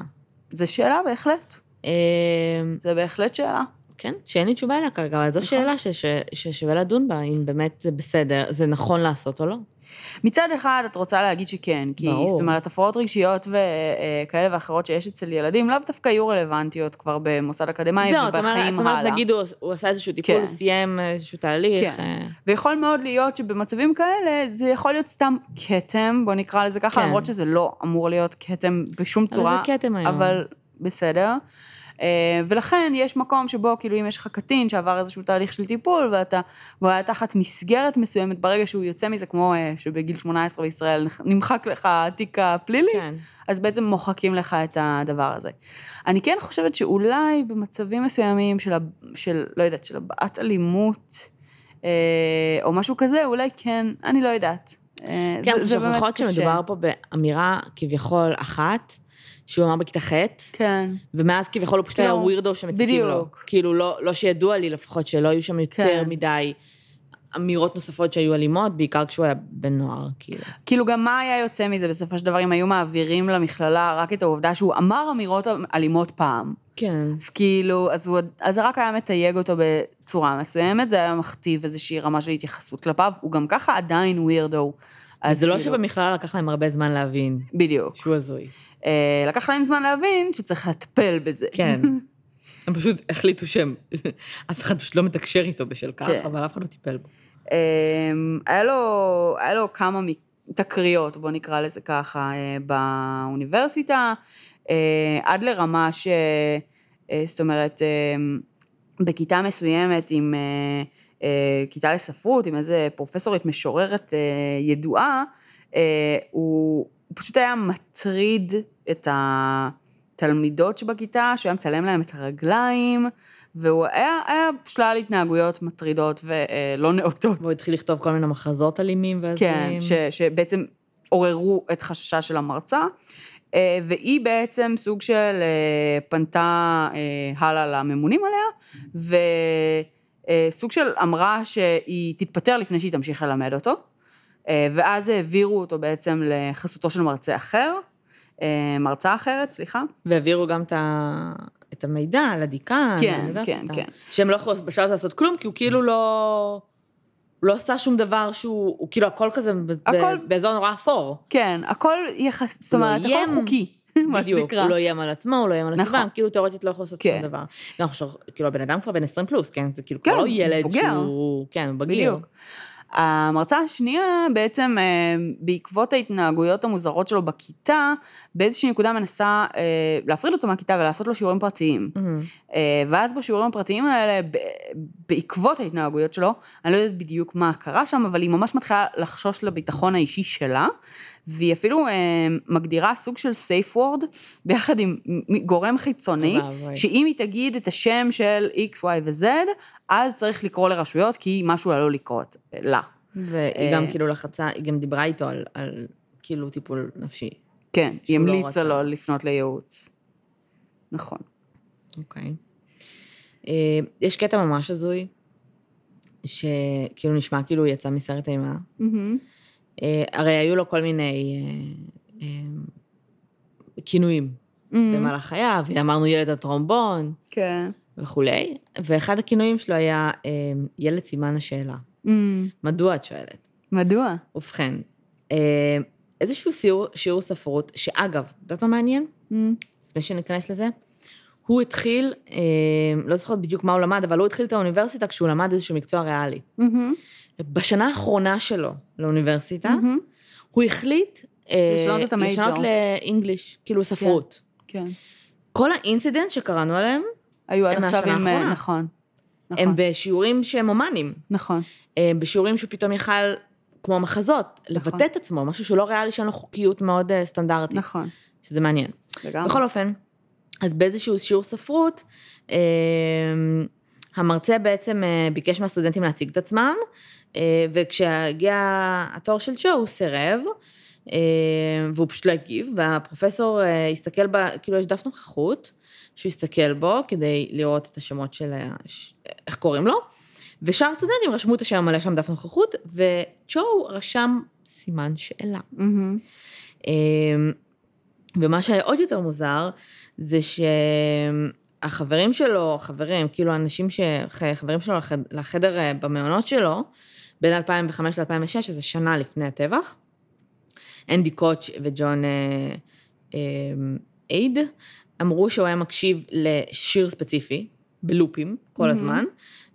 זו שאלה בהחלט, אה, זו בהחלט שאלה. כן, שאין לי תשובה אליה כרגע, אבל זו נכון. שאלה ש- ששווה לדון בה, אם באמת זה בסדר, זה נכון לעשות או לא. מצד אחד, את רוצה להגיד שכן, כי ברור. זאת אומרת, הפרעות רגשיות וכאלה ואחרות שיש אצל ילדים, לאו דווקא יהיו רלוונטיות כבר במוסד אקדמי זהו, את אומרת, ובחיים את אומרת, הלאה. נגיד הוא הוא עשה איזשהו טיפול, כן. הוא סיים איזשהו תהליך. כן. אה, ויכול מאוד להיות שבמצבים כאלה, זה יכול להיות סתם כתם, בוא נקרא לזה ככה, כן. למרות שזה לא אמור להיות כתם בשום אבל צורה. זה כתם היום. אבל בסדר. אה, ולכן יש מקום שבו, כאילו, אם יש לך קטין שעבר איזשהו תהליך של טיפול, ואתה, והוא היה תחת מסגרת מסוימת, ברגע שהוא יוצא מזה, כמו אה, שבגיל 18 בישראל נמחק לך התיק הפלילי, כן. אז בעצם מוחקים לך את הדבר הזה. אני כן חושבת שאולי במצבים מסוימים של, של לא יודעת, של הבעת אלימות, אה, או משהו כזה, אולי כן, אני לא יודעת. כן, זה- זה באמת לפחות קשה. שמדובר פה באמירה כביכול אחת, שהוא אמר בכיתה ח', כן. ומאז כביכול הוא פשוט היה ווירדו שמציקים לו. בדיוק. כאילו, לא, לא שידוע לי לפחות, שלא היו שם יותר כן. מדי אמירות נוספות שהיו אלימות, בעיקר כשהוא היה בן נוער, כאילו. כאילו, גם מה היה יוצא מזה בסופו של דבר, אם היו מעבירים למכללה רק את העובדה שהוא אמר אמירות אלימות פעם. כן. אז כאילו, אז, הוא, אז רק היה מתייג אותו בצורה מסוימת, זה היה מכתיב איזושהי רמה של התייחסות כלפיו, הוא גם ככה עדיין ווירדו. אז זה לא כאילו- שבמכללה לקח להם הרבה זמן להבין בדיוק. שהוא הזוי. אה, לקח להם זמן להבין שצריך לטפל בזה. כן. הם פשוט החליטו שהם, אף אחד פשוט לא מתקשר איתו בשל כך, כן. אבל אף אחד לא טיפל בו. אמ, היה לו, היה לו כמה תקריות, בוא נקרא לזה ככה, אה, באוניברסיטה, אה, עד לרמה ש... זאת אומרת, בכיתה מסוימת עם כיתה לספרות, עם איזה פרופסורית משוררת ידועה, הוא פשוט היה מטריד את התלמידות שבכיתה, שהוא היה מצלם להם את הרגליים, והוא היה, היה שלל התנהגויות מטרידות ולא נאותות. והוא התחיל לכתוב כל מיני מחזות אלימים כן, והזויים. ש, שבעצם עוררו את חששה של המרצה. אה, והיא בעצם סוג של אה, פנתה אה, הלאה לממונים עליה, וסוג של אמרה שהיא תתפטר לפני שהיא תמשיך ללמד אותו, אה, ואז העבירו אותו בעצם לחסותו של מרצה אחר, אה, מרצה אחרת, סליחה. והעבירו גם את, ה... את המידע על הדיקן, כן. כן, כן. שהם לא יכולים בשלב לעשות כלום, כי הוא כאילו לא... לא עשה שום דבר שהוא, הוא כאילו הכל כזה הכל- באזור נורא אפור. כן, הכל יחס... זאת לא אומרת, הכל איים. חוקי, מה בדיוק, שנקרא. הוא לא איים על עצמו, הוא לא איים על נכון. הסביבה, כאילו תאורטית לא יכול לעשות כן. שום דבר. גם עכשיו, כאילו הבן אדם כבר בן 20 פלוס, כן? זה כאילו כן, לא ילד בוגר. שהוא... כן, בגיר. בדיוק. המרצה השנייה, בעצם אה, בעקבות ההתנהגויות המוזרות שלו בכיתה, באיזושהי נקודה מנסה אה, להפריד אותו מהכיתה ולעשות לו שיעורים פרטיים. אה, ואז בשיעורים הפרטיים האלה, בעקבות ההתנהגויות שלו, אני לא יודעת בדיוק מה קרה שם, אבל היא ממש מתחילה לחשוש לביטחון האישי שלה, והיא אפילו מגדירה סוג של safe word ביחד עם גורם חיצוני. שאם היא תגיד את השם של X, Y ו-Z, אז צריך לקרוא לרשויות, כי משהו עלול לקרות לה. והיא גם אה, כאילו לחצה, היא גם דיברה איתו על, על כאילו טיפול נפשי. כן, היא לא המליצה רצה. לו לפנות לייעוץ. נכון. אוקיי. אה, יש קטע ממש הזוי, שכאילו נשמע כאילו הוא יצא מסרט אימה. אה, הרי היו לו כל מיני אה, אה, כינויים במהלך חייו, אמרנו ילד הטרומבון כן. וכולי, ואחד הכינויים שלו היה אה, ילד סימן השאלה. מדוע את שואלת? מדוע? ובכן, אה, איזשהו שיעור, שיעור ספרות, שאגב, את יודעת מה מעניין? לפני שניכנס לזה, הוא התחיל, אה, לא זוכרת בדיוק מה הוא למד, אבל הוא התחיל את האוניברסיטה כשהוא למד איזשהו מקצוע ריאלי. בשנה האחרונה שלו לאוניברסיטה, הוא החליט... אה, לשנות את המייג'ור. לשנות לאנגליש, כאילו ספרות. כן. כל האינסידנט שקראנו עליהם, היו עד עכשיו עם... אה, האחרונה. נכון. הם נכון. בשיעורים שהם הומניים. נכון. אה, בשיעורים שהוא פתאום יכל, כמו מחזות, לבטא את עצמו, משהו שהוא לא ריאלי, שאין לו חוקיות מאוד אה, סטנדרטית. נכון. שזה מעניין. לגמרי. בכל אופן, אז באיזשהו שיעור ספרות, אה, המרצה בעצם אה, ביקש מהסטודנטים להציג את עצמם, אה, וכשהגיע התור של צ'ו הוא סירב, והוא פשוט לא הגיב, והפרופסור הסתכל ב... כאילו יש דף נוכחות, שהוא הסתכל בו כדי לראות את השמות של... ה- איך קוראים לו, ושאר הסטודנטים רשמו את השם המלא שם דף נוכחות, וצ'ו רשם סימן שאלה. אמ, ומה שהיה עוד יותר מוזר, זה שהחברים שלו, חברים, כאילו האנשים ש... חברים שלו לחד- לחדר אה, במעונות שלו, בין 2005 ל-2006, שזה שנה לפני הטבח, אנדי קוטש וג'ון אה, אה, אייד, אמרו שהוא היה מקשיב לשיר ספציפי, בלופים, כל הזמן,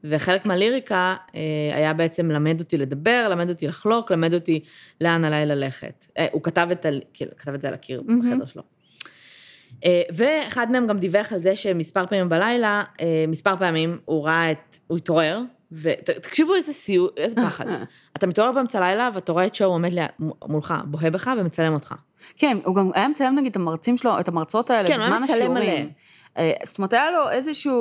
וחלק מהליריקה אה, היה בעצם למד אותי לדבר, למד אותי לחלוק, למד אותי לאן עליי ללכת. אה, הוא כתב את, ה... כאילו, כתב את זה על הקיר בחדר שלו. אה, ואחד מהם גם דיווח על זה שמספר פעמים בלילה, מספר פעמים הוא ראה את, הוא התעורר, ותקשיבו איזה סיוט, איזה פחד. אתה מתעורר באמצע הלילה ואתה רואה את שואו עומד מולך, בוהה בך ומצלם אותך. כן, הוא גם היה מצלם נגיד את המרצים שלו, את המרצות האלה כן, הוא היה בזמן מצלם השיעורים. מלא. אה, זאת אומרת, היה לו איזושהי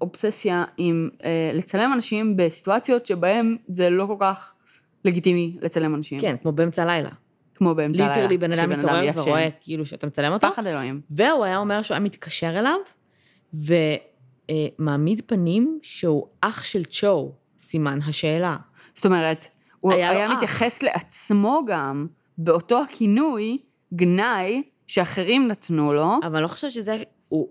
אובססיה עם אה, לצלם אנשים בסיטואציות שבהם זה לא כל כך לגיטימי לצלם אנשים. כן, כמו באמצע הלילה. כמו באמצע הלילה. ליטרלי בן אדם מתעורר. ורואה כאילו שאתה מצלם אותו, פחד אלוהים. והוא היה אומר שהוא היה מתקשר אליו, ומעמיד פנים שהוא אח של צ'ו, סימן השאלה. זאת אומרת, הוא היה היה. מתייחס לעצמו גם באותו הכינוי, גנאי, שאחרים נתנו לו. אבל אני לא חושבת שזה, הוא,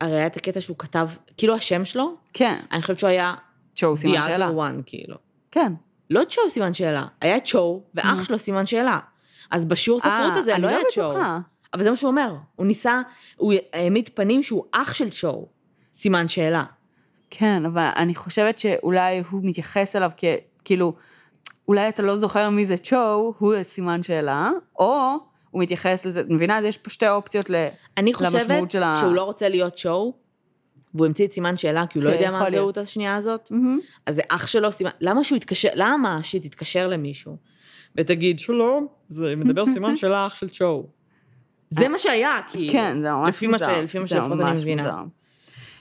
הרי היה את הקטע שהוא כתב, כאילו השם שלו, כן, אני חושבת שהוא היה צ'ו סימן the שאלה. other one, כאילו. כן. לא צ'ו סימן שאלה, היה צ'ו, ואח שלו סימן שאלה. אז בשיעור ספרות הזה לא לא היה צ'ו. בטוחה. אבל זה מה שהוא אומר, הוא ניסה, הוא העמיד פנים שהוא אח של צ'ו, סימן שאלה. כן, אבל אני חושבת שאולי הוא מתייחס אליו כ... כאילו, אולי אתה לא זוכר מי זה צ'ו, הוא סימן שאלה, או הוא מתייחס לזה, מבינה? אז יש פה שתי אופציות ל... אני חושבת למשמעות של ה- שהוא לא רוצה להיות שואו, והוא המציא את סימן שאלה, כי הוא לא כן, יודע מה הזהות. השנייה הזאת. אז זה אח שלו סימן, למה שהוא יתקשר, למה שתתקשר למישהו ותגיד, שלום, זה מדבר סימן שאלה אח של צ'ו. זה מה שהיה, כאילו. כן, זה ממש מוזר. לפי מה שלפחות אני מבינה.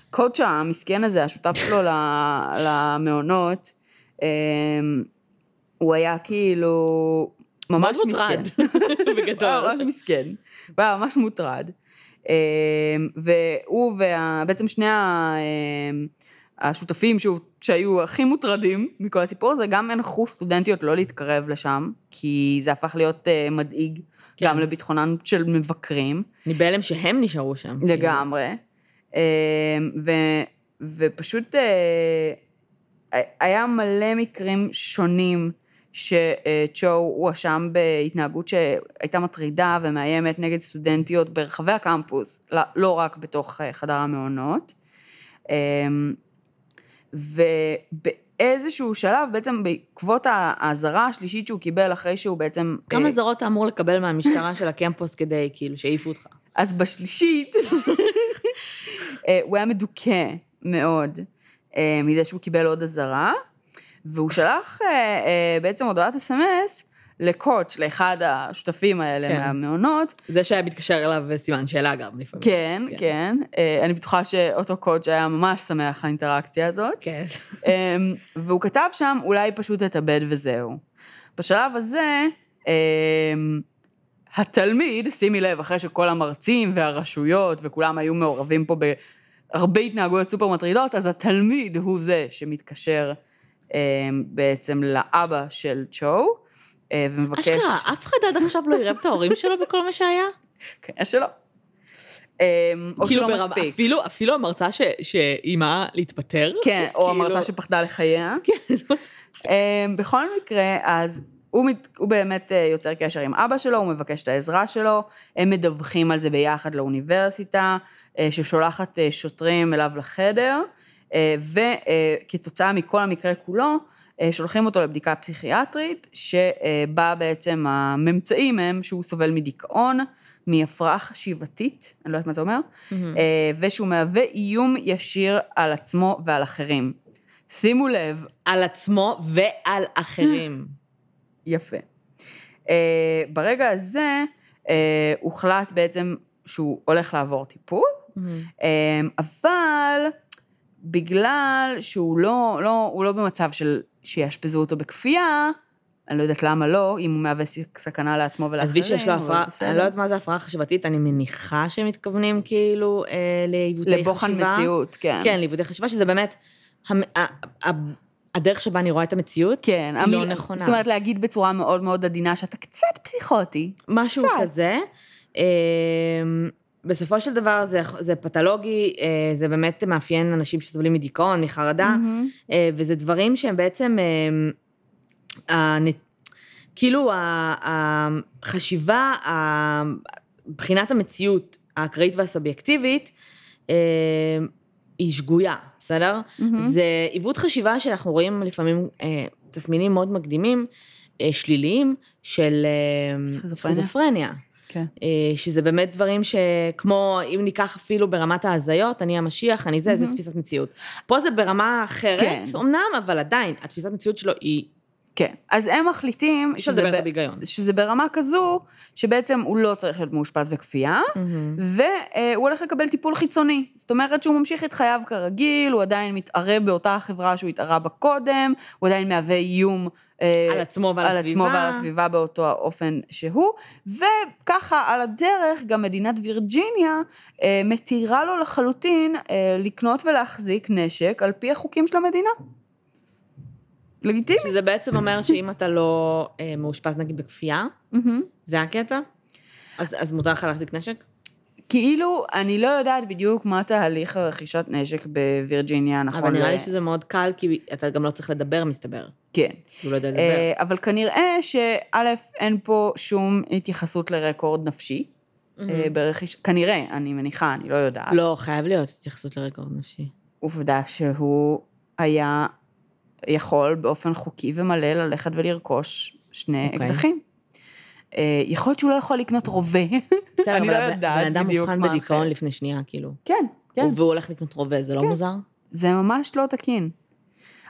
קואוצ'ה המסכן הזה, השותף שלו למעונות, אמ, הוא היה כאילו, ממש מסכן. מוטרד, הוא בגדול. היה ממש מסכן. הוא היה ממש מוטרד. אה, והוא ובעצם שני ה- אה, השותפים שהוא- שהיו הכי מוטרדים מכל הסיפור הזה, גם הנחו סטודנטיות לא להתקרב לשם, כי זה הפך להיות אה, מדאיג כן. גם לביטחונם של מבקרים. אני בהלם שהם נשארו שם. לגמרי. אה, ו, ופשוט אה, היה מלא מקרים שונים שצ'ו הואשם בהתנהגות שהייתה מטרידה ומאיימת נגד סטודנטיות ברחבי הקמפוס, לא- לא רק בתוך אה, חדר המעונות. אה, ובאיזשהו שלב, בעצם בעקבות האזהרה השלישית שהוא קיבל אחרי שהוא בעצם... כמה אה, זרות אתה אמור לקבל מהמשטרה של הקמפוס כדי, כאילו, שיעיפו אותך? אז בשלישית, אה, הוא היה מדוכא מאוד מזה שהוא קיבל עוד אזהרה, והוא שלח אה, אה, בעצם הודעת אס.אם.אס לקוטש, לאחד השותפים האלה כן. מהמעונות. זה שהיה מתקשר אליו סימן שאלה גם לפעמים. כן, כן. אה, אני בטוחה שאותו קוטש היה ממש שמח לאינטראקציה הזאת. כן. אמ, והוא כתב שם, אולי פשוט אתאבד וזהו. בשלב הזה, אמ, התלמיד, שימי לב, אחרי שכל המרצים והרשויות וכולם היו מעורבים פה בהרבה התנהגויות סופר מטרידות, אז התלמיד הוא זה שמתקשר בעצם לאבא של צ'ו, אה, ומבקש... אשכרה, אף אחד עד עכשיו לא עירב את ההורים שלו בכל מה שהיה? כנראה שלא. אמ, או כאילו שלא ברמה- מספיק. אפילו, אפילו המרצה שאיימה להתפטר? כן, או כאילו- המרצה שפחדה לחייה. כן. אמ, בכל מקרה, אז הוא, מת, הוא באמת אה, יוצר קשר עם אבא שלו, הוא מבקש את העזרה שלו, הם מדווחים על זה ביחד לאוניברסיטה, אה, ששולחת שוטרים אליו לחדר, וכתוצאה מכל המקרה כולו, אה, שולחים אותו לבדיקה פסיכיאטרית, שבה בעצם הממצאים הם שהוא סובל מדיכאון, מהפרעה חשיבתית, אני לא יודעת מה זה אומר, אה, ושהוא מהווה איום ישיר על עצמו ועל אחרים. שימו לב, על עצמו ועל אחרים. יפה. ברגע הזה הוחלט בעצם שהוא הולך לעבור טיפול, uh, אבל בגלל שהוא לא, לא, הוא לא במצב של שיאשפזו אותו בכפייה, אני לא יודעת למה לא, אם הוא מהווה סכנה לעצמו ולאחרים. עזבי שיש לו הפרעה. אני לא יודעת מה זה הפרעה חשיבתית, אני מניחה שהם מתכוונים כאילו אה, לעיוותי חשיבה. לבוחן מציאות, כן. כן, לעיוותי חשיבה, שזה באמת, המ- ה- ה- הדרך שבה אני רואה את המציאות, כן, היא לא המיל- נכונה. זאת אומרת, להגיד בצורה מאוד מאוד עדינה שאתה קצת פסיכוטי. משהו קצת. כזה. אה, בסופו של דבר זה, זה פתולוגי, אה, זה באמת מאפיין אנשים שסובלים מדיכאון, מחרדה, אה, וזה דברים שהם בעצם, אה, כאילו החשיבה, מבחינת המציאות האקראית והסובייקטיבית, היא שגויה, בסדר? זה עיוות חשיבה שאנחנו רואים לפעמים תסמינים מאוד מקדימים, שליליים, של סכיזופרניה. כן. אה, שזה באמת דברים שכמו, אם ניקח אפילו ברמת ההזיות, אני המשיח, אני זה, זה תפיסת מציאות. פה זה ברמה אחרת, כן. אמנם, אבל עדיין, התפיסת מציאות שלו היא... כן. אז הם מחליטים אפשר לדבר ב-. שזה ברמה כזו, שבעצם הוא לא צריך להיות מאושפז בכפייה, והוא הולך לקבל טיפול חיצוני. זאת אומרת שהוא ממשיך את חייו כרגיל, הוא עדיין מתערה באותה חברה שהוא התערה בה קודם, הוא עדיין מהווה איום. אה, על עצמו ועל על עצמו הסביבה. ועל הסביבה באותו האופן שהוא, וככה על הדרך גם מדינת וירג'יניה אה, מתירה לו לחלוטין אה, לקנות ולהחזיק נשק על פי החוקים של המדינה. לגיטימי. שזה בעצם אומר שאם אתה לא אה, מאושפז נגיד בכפייה. זה הקטע? אז, אז מותר לך להחזיק נשק? כאילו, אני לא יודעת בדיוק מה תהליך הרכישת נשק בווירג'יניה, נכון? אבל נראה לי שזה מאוד קל, כי אתה גם לא צריך לדבר, מסתבר. כן. הוא לא יודע לדבר. אה, אבל כנראה שא', אין פה שום התייחסות לרקורד נפשי. אה, ברכיש... כנראה, אני מניחה, אני לא יודעת. לא, חייב להיות התייחסות לרקורד נפשי. עובדה שהוא היה יכול באופן חוקי ומלא ללכת ולרכוש שני אוקיי. אקדחים. אה, יכול להיות שהוא לא יכול לקנות רובה. בסדר, אני לא יודעת בן אדם בדיוק מאובחן מה בדיכאון אחר. לפני שנייה, כאילו. כן, כן. והוא הולך לקנות רובה, זה לא מוזר? זה ממש לא תקין.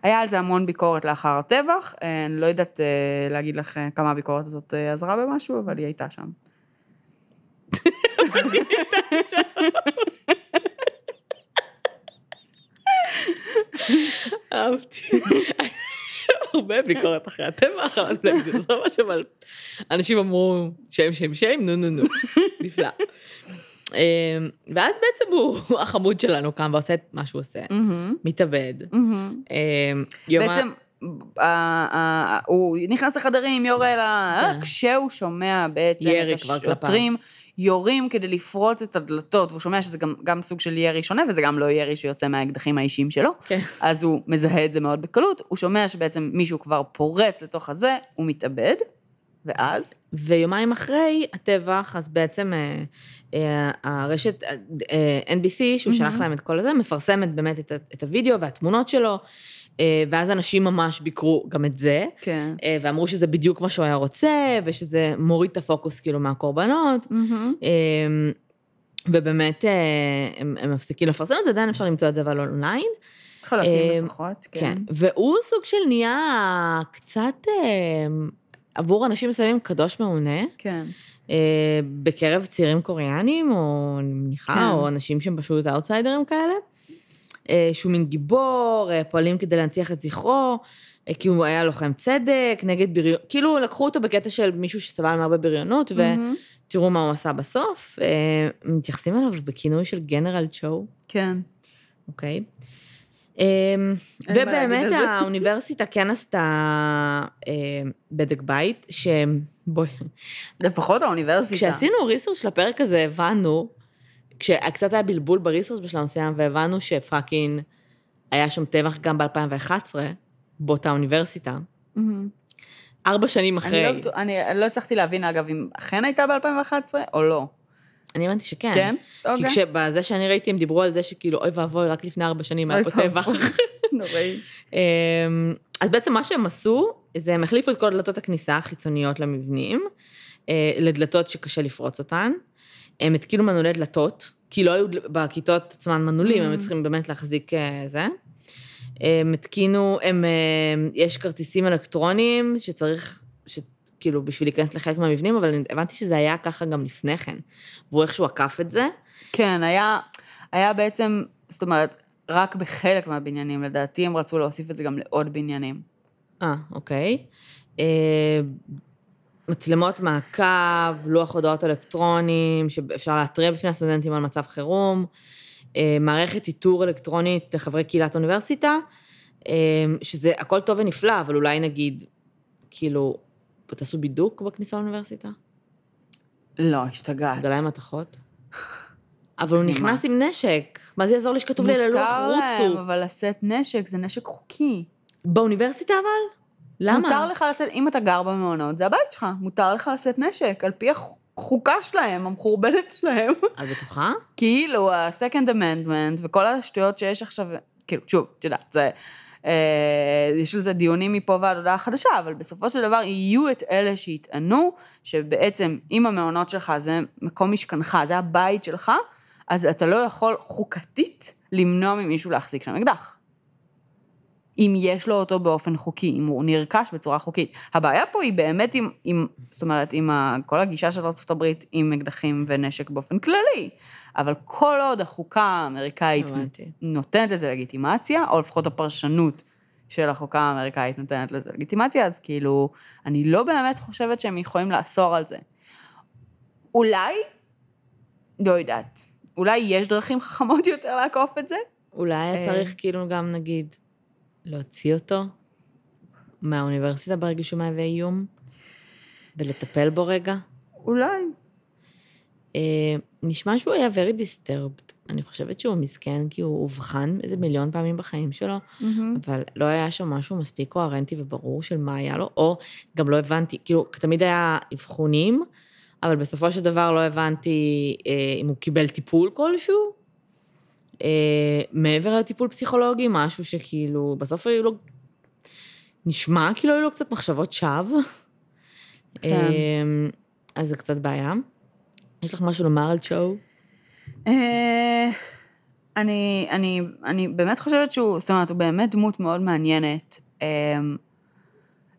היה על זה המון ביקורת לאחר הטבח, אה, אני לא יודעת אה, להגיד לך כמה הביקורת הזאת אה, עזרה במשהו, אבל היא הייתה שם. אהבתי. יש הרבה ביקורת אחרי הטבח, אבל זה לא משהו, אבל אנשים אמרו, שם, שם, שם, נו, נו, נו, נפלא. אמ, ואז בעצם הוא, החמוד שלנו קם ועושה את מה שהוא עושה, מתאבד. אמ, בעצם, אה, אה, הוא נכנס לחדרים, יורה לה... כן. כשהוא שומע בעצם את השוטרים יורים כדי לפרוץ את הדלתות, והוא שומע שזה גם, גם סוג של ירי שונה, וזה גם לא ירי שיוצא מהאקדחים האישיים שלו. כן. אז הוא מזהה את זה מאוד בקלות, הוא שומע שבעצם מישהו כבר פורץ לתוך הזה, הוא מתאבד, ואז? ויומיים אחרי הטבח, אז בעצם אה, אה, הרשת אה, אה, NBC, שהוא שלח להם את כל הזה, מפרסמת באמת את, את הוידאו והתמונות שלו, ואז אנשים ממש ביקרו גם את זה. כן. אה, ואמרו שזה בדיוק מה שהוא היה רוצה, ושזה מוריד את הפוקוס כאילו מהקורבנות. אה, ובאמת, אה, הם, הם מפסיקים לפרסם את זה, עדיין אפשר למצוא את זה אבל אונליין. חלקים אה, לפחות, כן. כן. והוא סוג של נהיה קצת, אה, עבור אנשים מסוימים, קדוש מעונה. כן. אה, בקרב צעירים קוריאנים, או אני מניחה, כן. או אנשים שהם פשוט אאוטסיידרים כאלה, אה, שהוא מין גיבור, אה, פועלים כדי להנציח את זכרו, אה, כי הוא היה לוחם צדק, נגד בריונות, כאילו לקחו אותו בקטע של מישהו שסבל מהרבה בריונות. ותראו מה הוא עשה בסוף. אה, מתייחסים אליו בכינוי של גנרל צ'ו, כן. אוקיי? אה, ובאמת. האוניברסיטה כן עשתה אה, בדק בית, שבואי, לפחות האוניברסיטה. כשעשינו ריסרצ' לפרק הזה, הבנו, כשקצת היה בלבול בריסרצ' בשלב מסוים, והבנו שפאקינג היה שם טבח גם ב-2011, באותה אוניברסיטה, מהמם. ארבע שנים אני אחרי. לא, בטוח- אני אני לא הצלחתי להבין, אגב, אם אכן הייתה ב-2011 או לא. אני הבנתי שכן. כן? כי אוקיי. כשבזה שאני ראיתי, הם דיברו על זה שכאילו, אוי ואבוי, רק לפני ארבע שנים היה פה טבח. נוראי. אמ, אז בעצם מה שהם עשו, זה הם החליפו את כל דלתות הכניסה החיצוניות למבנים, אה, לדלתות שקשה לפרוץ אותן. הם התקינו מנעולי דלתות, כי לא היו בכיתות עצמן מנעולים, הם היו צריכים באמת להחזיק אה, זה. הם התקינו, הם, אה, יש כרטיסים אלקטרוניים שצריך, ש- כאילו, בשביל להיכנס לחלק מהמבנים, אבל הבנתי שזה היה ככה גם לפני כן. והוא איכשהו עקף את זה. כן, היה, היה בעצם, זאת אומרת, רק בחלק מהבניינים, לדעתי הם רצו להוסיף את זה גם לעוד בניינים. אה, אוקיי. מצלמות מעקב, לוח הודעות אלקטרונים, שאפשר להתריע בפני הסטודנטים על מצב חירום, אה, מערכת איתור אלקטרונית לחברי קהילת אוניברסיטה, אה, שזה הכל טוב ונפלא, אבל אולי נגיד, כאילו, תעשו בידוק בכניסה לאוניברסיטה? לא, השתגעת. גלאי מתכות? אבל הוא נכנס עם נשק. מה זה יעזור לי שכתוב לי על הלוח, מותר להם, רוצו? אבל לשאת נשק, זה נשק חוקי. באוניברסיטה אבל? למה? מותר לך לשאת, אם אתה גר במעונות, זה הבית שלך, מותר לך לשאת נשק, על פי החוקה שלהם, המחורבנת שלהם. את בטוחה? כאילו, ה-second amendment וכל השטויות שיש עכשיו, כאילו, שוב, את יודעת, זה... אה, יש על זה דיונים מפה ועד הודעה חדשה, אבל בסופו של דבר יהיו את אלה שיטענו שבעצם אם המעונות שלך זה מקום משכנך, זה הבית שלך, אז אתה לא יכול חוקתית למנוע ממישהו להחזיק שם אקדח. אם יש לו אותו באופן חוקי, אם הוא נרכש בצורה חוקית. הבעיה פה היא באמת עם, עם זאת אומרת, עם ה, כל הגישה של ארה"ב עם אקדחים ונשק באופן כללי. אבל כל עוד החוקה האמריקאית הבנתי. נותנת לזה לגיטימציה, או לפחות הפרשנות של החוקה האמריקאית נותנת לזה לגיטימציה, אז כאילו, אני לא באמת חושבת שהם יכולים לאסור על זה. אולי, לא יודעת, אולי יש דרכים חכמות יותר לעקוף את זה? אולי היה אה. צריך כאילו גם, נגיד, להוציא אותו מהאוניברסיטה ברגע שהוא מהווה איום, ולטפל בו רגע. אולי. אה, נשמע שהוא היה very disturbed. אני חושבת שהוא מסכן, כי הוא אובחן איזה מיליון פעמים בחיים שלו, אבל לא היה שם משהו מספיק קוהרנטי וברור של מה היה לו, או גם לא הבנתי, כאילו, תמיד היה אבחונים, אבל בסופו של דבר לא הבנתי אה, אם הוא קיבל טיפול כלשהו. אה, מעבר לטיפול פסיכולוגי, משהו שכאילו, בסוף היו לו, נשמע כאילו היו לו קצת מחשבות שווא. כן. אה, אז זה קצת בעיה. יש לך משהו לומר על צ'ו? אה, אני, אני, אני באמת חושבת שהוא, זאת אומרת, הוא באמת דמות מאוד מעניינת. אה,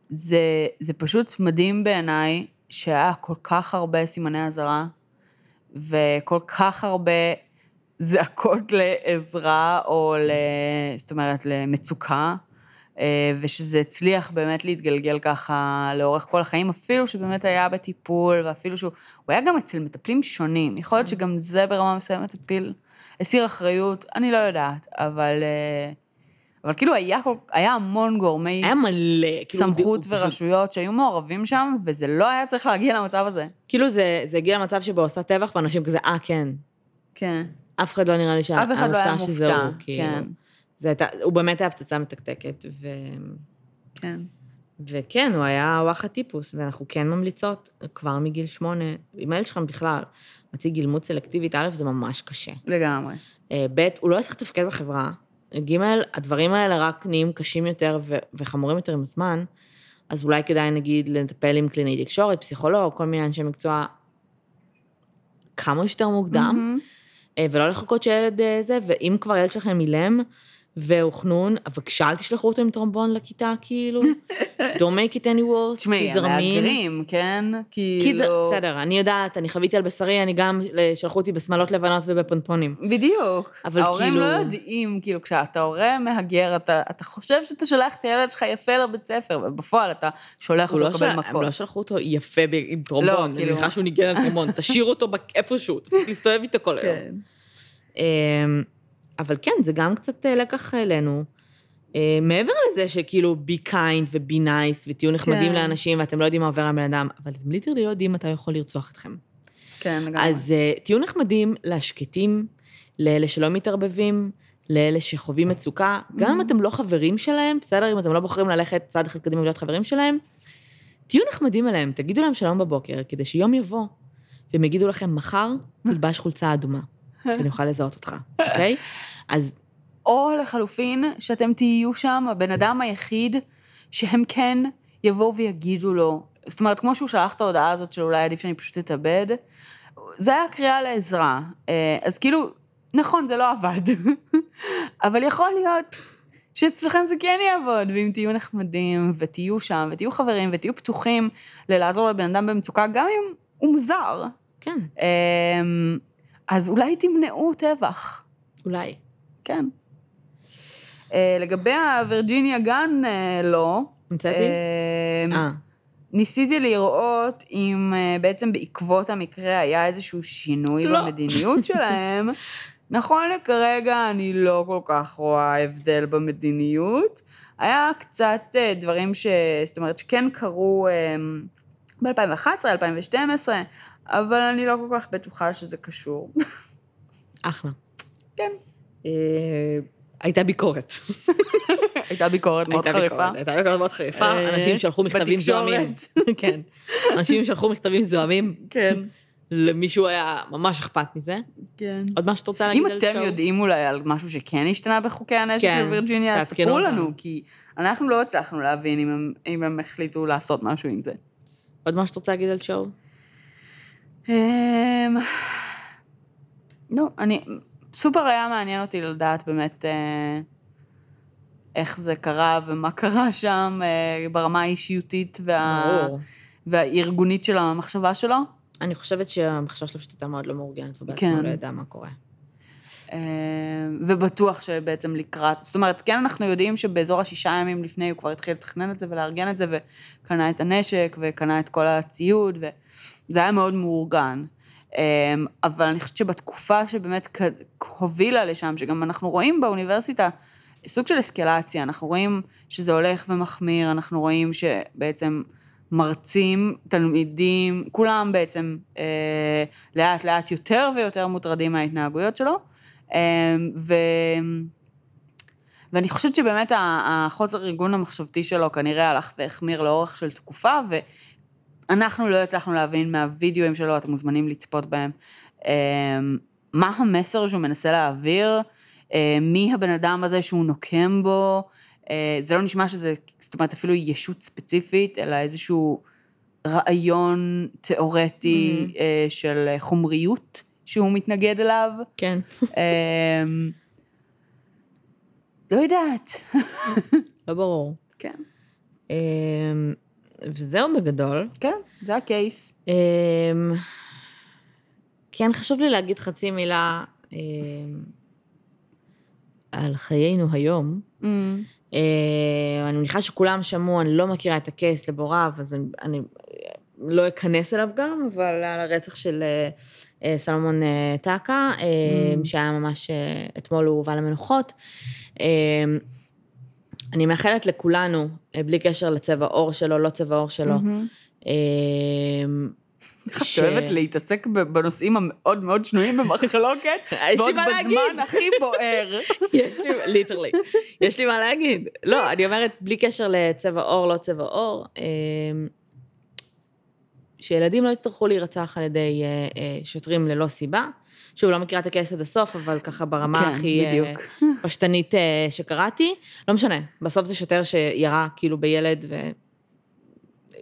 זה, זה פשוט מדהים בעיניי שהיה כל כך הרבה סימני אזהרה, וכל כך הרבה זעקות לעזרה, או ל... זאת אומרת, למצוקה, אה, ושזה הצליח באמת להתגלגל ככה לאורך כל החיים, אפילו שבאמת היה בטיפול, ואפילו שהוא... הוא היה גם אצל מטפלים שונים. יכול להיות שגם זה ברמה מסוימת הפיל, הסיר אחריות, אני לא יודעת, אבל... אה, אבל כאילו היה, היה המון גורמי היה מלא, כאילו, סמכות הוא ורשויות שהיו מעורבים שם, וזה לא היה צריך להגיע למצב הזה. כאילו זה, זה הגיע למצב שבו עושה טבח, ואנשים כזה, אה, כן. כן. אף אחד לא נראה לי שהיה אף אחד לא מופתע שזה מופתע, הוא, כאילו. כן. זה הייתה, הוא באמת היה פצצה מתקתקת, ו... כן. וכן, הוא היה וואחד טיפוס, ואנחנו כן ממליצות כבר מגיל שמונה, עם הילד שלכם בכלל, מציג גילמות סלקטיבית, א', זה ממש קשה. לגמרי. אה, ב', הוא לא יצטרך לתפקד בחברה. ג', הדברים האלה רק נהיים קשים יותר ו- וחמורים יותר עם הזמן, אז אולי כדאי נגיד לטפל עם קלינאי תקשורת, פסיכולוג, כל מיני אנשי מקצוע כמה שיותר מוקדם, אה, ולא לחכות שילד אה, זה, ואם כבר ילד שלכם אילם והוא חנון, בבקשה אל תשלחו אותו עם טרומבון לכיתה, כאילו. Don't make it any worse, תשמעי, רמין. המהגרים, כן? כאילו... בסדר, אני יודעת, אני חוויתי על בשרי, אני גם, אה, שלחו אותי בשמלות לבנות ובפונפונים. בדיוק. אבל ההורים כאילו- לא יודעים, כאילו, כשאתה הורה מהגר, אתה, אתה חושב שאתה שולח את הילד שלך יפה לבית ספר, ובפועל אתה שולח אותו לא לקבל. מכות. הם לא שלחו אותו יפה עם טרומבון, לא, אני כאילו- מניחה שהוא ניגן על טרומבון, תשאיר אותו איפשהו, תפסיק להסתובב איתו כל היום. אבל כן, זה גם קצת אה, לקח אלינו. אה, מעבר לזה שכאילו be kind ו-be nice ותהיו נחמדים כן. לאנשים ואתם לא יודעים מה עובר על בן אדם, אבל אתם literally לא יודעים מתי הוא יכול לרצוח אתכם. כן, לגמרי. אז uh, תהיו נחמדים לשקטים, לאלה שלא מתערבבים, לאלה שחווים מצוקה, גם אם אתם לא חברים שלהם, בסדר, אם אתם לא בוחרים ללכת צעד אחד קדימה ולהיות חברים שלהם, תהיו נחמדים אליהם, תגידו להם שלום בבוקר, כדי שיום יבוא, והם יגידו לכם, מחר תלבש חולצה אדומה, שאני אוכל לזהות אותך, אוקיי? אז או לחלופין, שאתם תהיו שם הבן אדם היחיד שהם כן יבואו ויגידו לו, זאת אומרת, כמו שהוא שלח את ההודעה הזאת של אולי עדיף שאני פשוט אתאבד, זה היה קריאה לעזרה. אה, אז כאילו, נכון, זה לא עבד, אבל יכול להיות שאצלכם זה כן יעבוד, ואם תהיו נחמדים, ותהיו שם, ותהיו חברים, ותהיו פתוחים ללעזור לבן אדם במצוקה, גם אם הוא מוזר, כן, אה, אז אולי תמנעו טבח. אולי. כן. אה, לגבי הווירג'יניה גן, אה, לא. המצאתי? אה, אה, ניסיתי לראות אם בעצם בעקבות המקרה היה איזשהו שינוי לא. במדיניות שלהם. נכון לכרגע אני לא כל כך רואה הבדל במדיניות. היה קצת דברים ש... זאת אומרת שכן קרו אה, ב-2011, 2012, אבל אני לא כל כך בטוחה שזה קשור. אחלה. כן. אה, הייתה ביקורת. הייתה ביקורת מאוד חריפה. הייתה ביקורת מאוד חריפה, אה, אנשים שלחו מכתבים. זוהמים. כן. אנשים שלחו מכתבים זוהמים, כן. למישהו היה ממש אכפת מזה. כן. עוד משהו שאת רוצה להגיד אם על אתם שואו? יודעים אולי על משהו שכן השתנה בחוקי הנשק כן, בווירג'יניה, ספרו. לנו, כי אנחנו לא הצלחנו להבין אם הם, אם הם החליטו לעשות משהו עם זה. עוד משהו שאת רוצה להגיד על שואו? אמ, לא, אני... סופר היה מעניין אותי לדעת באמת אה, איך זה קרה ומה קרה שם אה, ברמה האישיותית וה... והארגונית של המחשבה שלו. אני חושבת שהמחשבה שלו פשוט הייתה מאוד לא מאורגנת, ובעצמו כן. לא ידע מה קורה. אה, ובטוח שבעצם לקראת, זאת אומרת, כן אנחנו יודעים שבאזור השישה ימים לפני הוא כבר התחיל לתכנן את זה ולארגן את זה, וקנה את הנשק, וקנה את כל הציוד, וזה היה מאוד מאורגן. אה, אבל אני חושבת שבתקופה שבאמת הובילה לשם, שגם אנחנו רואים באוניברסיטה סוג של אסקלציה, אנחנו רואים שזה הולך ומחמיר, אנחנו רואים שבעצם מרצים, תלמידים, כולם בעצם אה, לאט לאט יותר ויותר מוטרדים מההתנהגויות שלו. אה, ו... ואני חושבת שבאמת החוסר ארגון המחשבתי שלו כנראה הלך והחמיר לאורך של תקופה, ואנחנו לא הצלחנו להבין מהווידאוים שלו, אתם מוזמנים לצפות בהם, אה, מה המסר שהוא מנסה להעביר, אה, מי הבן אדם הזה שהוא נוקם בו, אה, זה לא נשמע שזה, זאת אומרת, אפילו ישות ספציפית, אלא איזשהו רעיון תיאורטי אה, של חומריות שהוא מתנגד אליו. כן. אמ, לא יודעת. לא ברור. כן. אמ, וזהו בגדול. כן, זה הקייס. אמ, כן, חשוב לי להגיד חצי מילה אמ, על חיינו היום. אמ, אה, אני מניחה שכולם שמעו, אני לא מכירה את הקייס לבוריו, אז אני, אני לא אכנס אליו גם, אבל על הרצח של אה, סלומון אה, טקה, Mm. שהיה ממש, אתמול הוא הובא למנוחות. אני מאחלת לכולנו, אה, בלי קשר לצבע עור שלו, לא צבע עור שלו. אה, איך את אוהבת להתעסק בנושאים המאוד מאוד שנויים במחלוקת, יש לי ועוד. בזמן הכי בוער. יש לי, ליטרלי, יש לי מה להגיד. לא, אני אומרת, בלי קשר לצבע עור, לא צבע עור, אה, שילדים לא יצטרכו להירצח על ידי אה, אה, שוטרים ללא סיבה. שוב, לא מכירה את הקייס עד הסוף, אבל ככה ברמה כן, הכי אה, בדיוק. פשטנית אה, שקראתי. לא משנה, בסוף זה שוטר שירה כאילו בילד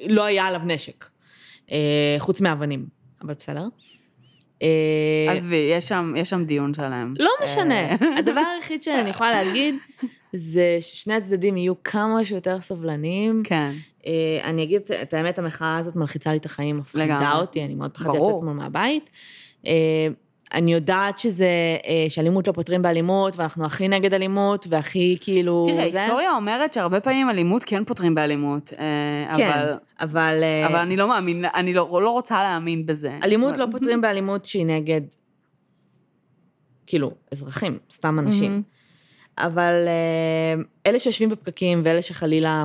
ולא היה עליו נשק, אה, חוץ מאבנים, אבל בסדר. עזבי, יש שם- יש שם דיון שלם. לא משנה. הדבר היחיד שאני יכולה להגיד, זה ששני הצדדים יהיו כמה שיותר סבלניים. כן. אני אגיד את האמת, המחאה הזאת מלחיצה לי את החיים, מפחידה. אותי, אני מאוד פחדתי. לצאת מהבית. אני יודעת שזה, אה, שאלימות לא פותרים באלימות, ואנחנו הכי נגד אלימות, והכי כאילו... תראה. ההיסטוריה אומרת שהרבה פעמים אלימות כן פותרים באלימות, אה, כן, אבל... אבל... אה, אבל אני לא מאמין, אני לא, לא רוצה להאמין בזה. אלימות לא פותרים באלימות שהיא נגד, כאילו, אזרחים, סתם אנשים. אבל אלה שיושבים בפקקים ואלה שחלילה,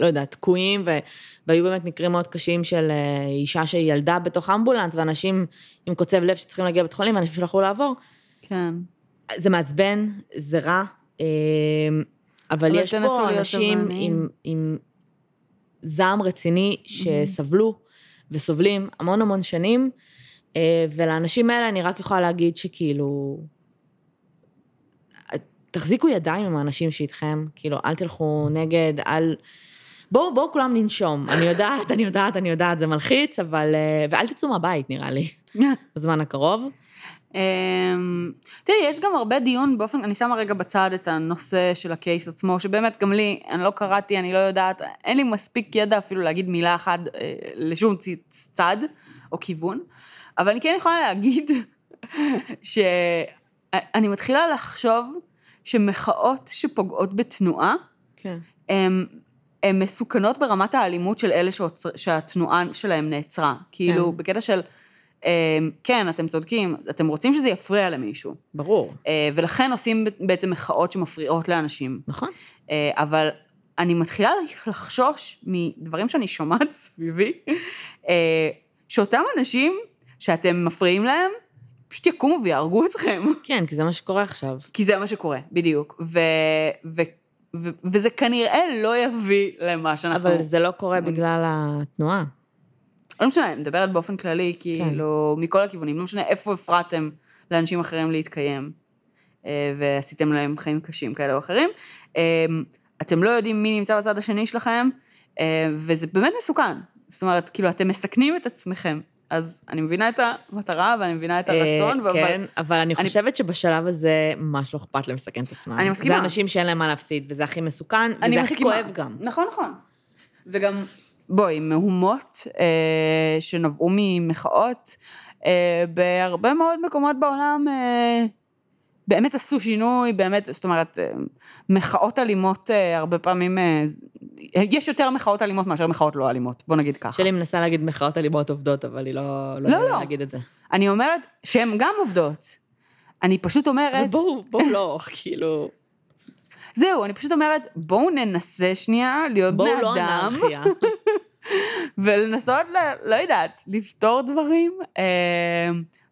לא יודעת, תקועים, ו- והיו באמת מקרים מאוד קשים של אה, אישה שילדה בתוך אמבולנס, ואנשים עם קוצב לב שצריכים להגיע לבית חולים, ואנשים שלא יכלו לעבור. כן. זה מעצבן, זה רע, אה, אבל אבל יש פה אנשים. עם, עם זעם רציני שסבלו וסובלים המון המון שנים, אה, ולאנשים האלה אני רק יכולה להגיד שכאילו, תחזיקו ידיים עם האנשים שאיתכם, כאילו, אל תלכו נגד, אל... בואו, בואו כולם לנשום. אני יודעת, אני יודעת, אני יודעת, זה מלחיץ, אבל... אה, ואל תצאו מהבית, נראה לי, בזמן הקרוב. אמ, תראי, יש גם הרבה דיון באופן, אני שמה רגע בצד את הנושא של הקייס עצמו, שבאמת גם לי, אני לא קראתי, אני לא יודעת, אין לי מספיק ידע אפילו להגיד מילה אחת אה, לשום צד או כיוון, אבל אני כן יכולה להגיד שאני מתחילה לחשוב שמחאות שפוגעות בתנועה, כן. הן מסוכנות ברמת האלימות של אלה שעוצר, שהתנועה שלהם נעצרה. כאילו, בקטע של, אמ, כן, אתם צודקים, אתם רוצים שזה יפריע למישהו. ברור. אה, ולכן עושים בעצם מחאות שמפריעות לאנשים. נכון. אה, אבל אני מתחילה לחשוש מדברים שאני שומעת סביבי, אה, שאותם אנשים שאתם מפריעים להם, פשוט יקומו ויהרגו אתכם. כן, כי זה מה שקורה עכשיו. כי זה מה שקורה, בדיוק. ו, ו, ו, וזה כנראה לא יביא למה שאנחנו... אבל זה לא קורה בגלל התנועה. לא משנה, אני מדברת באופן כללי, כאילו, מכל הכיוונים. לא משנה איפה הפרעתם לאנשים אחרים להתקיים, אה, ועשיתם להם חיים קשים כאלה או אחרים. אה, אתם לא יודעים מי נמצא בצד השני שלכם, אה, וזה באמת מסוכן. זאת אומרת, כאילו, אתם מסכנים את עצמכם. אז אני מבינה את המטרה ואני מבינה את הרצון, אה, אבל... כן, אבל אני חושבת שבשלב הזה ממש לא אכפת להם לסכן את עצמם. אני מסכימה. זה אנשים שאין להם מה להפסיד, וזה הכי מסוכן, וזה הכי. כואב גם. נכון, נכון. וגם, בואי, מהומות אה, שנבעו ממחאות, אה, בהרבה מאוד מקומות בעולם אה, באמת עשו שינוי, באמת, זאת אומרת, מחאות אלימות הרבה פעמים, יש יותר מחאות אלימות מאשר מחאות לא אלימות, בוא נגיד ככה. שלי מנסה להגיד מחאות אלימות עובדות, אבל היא לא... לא, יודעת לא. להגיד את זה. אני אומרת שהן גם עובדות. אני פשוט אומרת, בואו, בואו לא, כאילו... זהו, אני פשוט אומרת, בואו ננסה שנייה להיות בני בואו אדם. לא אנרכיה. ולנסות, ל, לא יודעת, לפתור דברים, אה,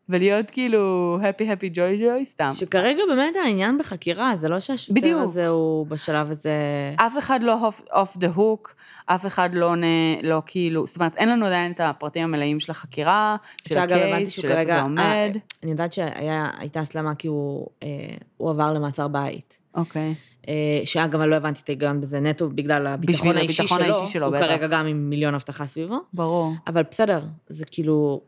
ולהיות כאילו happy happy joy joy סתם. שכרגע באמת העניין בחקירה, זה לא שהשוטר בדיוק. הזה הוא בשלב הזה... אף אחד לא off, off the hook, אף אחד לא, נ, לא כאילו, זאת אומרת, אין לנו עדיין את הפרטים המלאים של החקירה, של הקייס, של איפה. זה עומד. אה, אני יודעת שהייתה הסלמה כי הוא אה, הוא עבר למעצר בית. אוקיי. אה, שאגב, אני לא הבנתי את ההיגיון בזה, נטו בגלל הביטחון בשביל האישי הביטחון שלו. האישי שלו, הוא בטח. כרגע גם עם מיליון אבטחה סביבו. ברור. אבל בסדר, זה כאילו...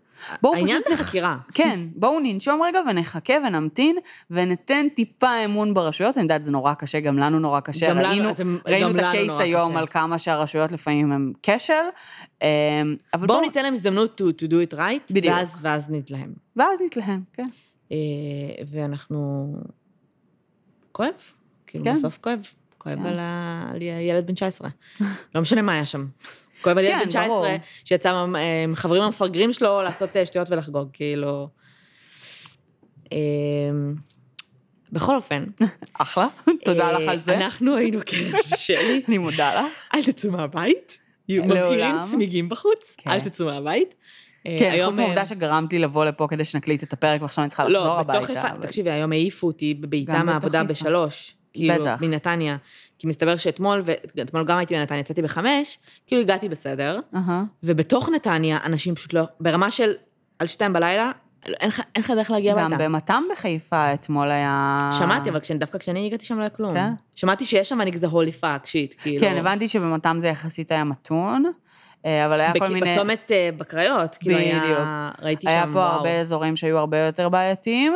בואו העניין פשוט נח- בחקירה. כן, בואו ננשום רגע ונחכה ונמתין, וניתן טיפה אמון ברשויות. אני יודעת, זה נורא קשה, גם לנו נורא קשה. גם לנו, ראינו, אתם- ראינו גם את לנו הקייס היום קשה. על כמה שהרשויות לפעמים הם כשל. אמ, אבל בואו בואו, ניתן להם הזדמנות to, to do it right, בדיוק. ואז, ואז נתלהם. ואז נתלהם, כן. אה, ואנחנו... כואב, כאילו, כן. בסוף כואב. כואב כן. על ה- על ילד בן 19. לא משנה מה היה שם. כואב על ילד כן, בן 19 ברור. שיצא עם עם חברים המפגרים שלו לעשות אה, שטויות ולחגוג, כאילו... אמ, בכל אופן, אחלה, תודה לך אה, על זה. אנחנו היינו קרן ושלי, אני מודה לך. אל תצאו מהבית. מבעירים צמיגים בחוץ, כן. אל תצאו מהבית. אה, כן, חוץ אה, מהעובדה שגרמת לי לבוא לפה כדי שנקליט את הפרק ועכשיו אני צריכה לחזור לא, הביתה. בתוך חיפה, אבל- תקשיבי, היום העיפו אותי בבעיטה גם מהעבודה בתוך. בשלוש. כאילו, בטח. מנתניה. כי מסתבר שאתמול, ואתמול גם הייתי בנתניה, יצאתי בחמש, כאילו הגעתי בסדר, אהה. ובתוך נתניה אנשים פשוט לא, ברמה של על שתיים בלילה, אין לך- דרך להגיע גם הביתה. במתם בחיפה אתמול היה... שמעתי, אבל כשאני- דווקא כשאני הגעתי שם לא היה כלום. כן? שמעתי שיש שם נגיד זה holy fuck, shit, כאילו. כן, הבנתי שבמתם זה יחסית היה מתון, אה, אבל היה כל בק- מיני... בצומת אה, בקריות, כאילו היה, בדיוק. ראיתי היה שם, פה וואו. הרבה אזורים שהיו הרבה יותר בעייתיים.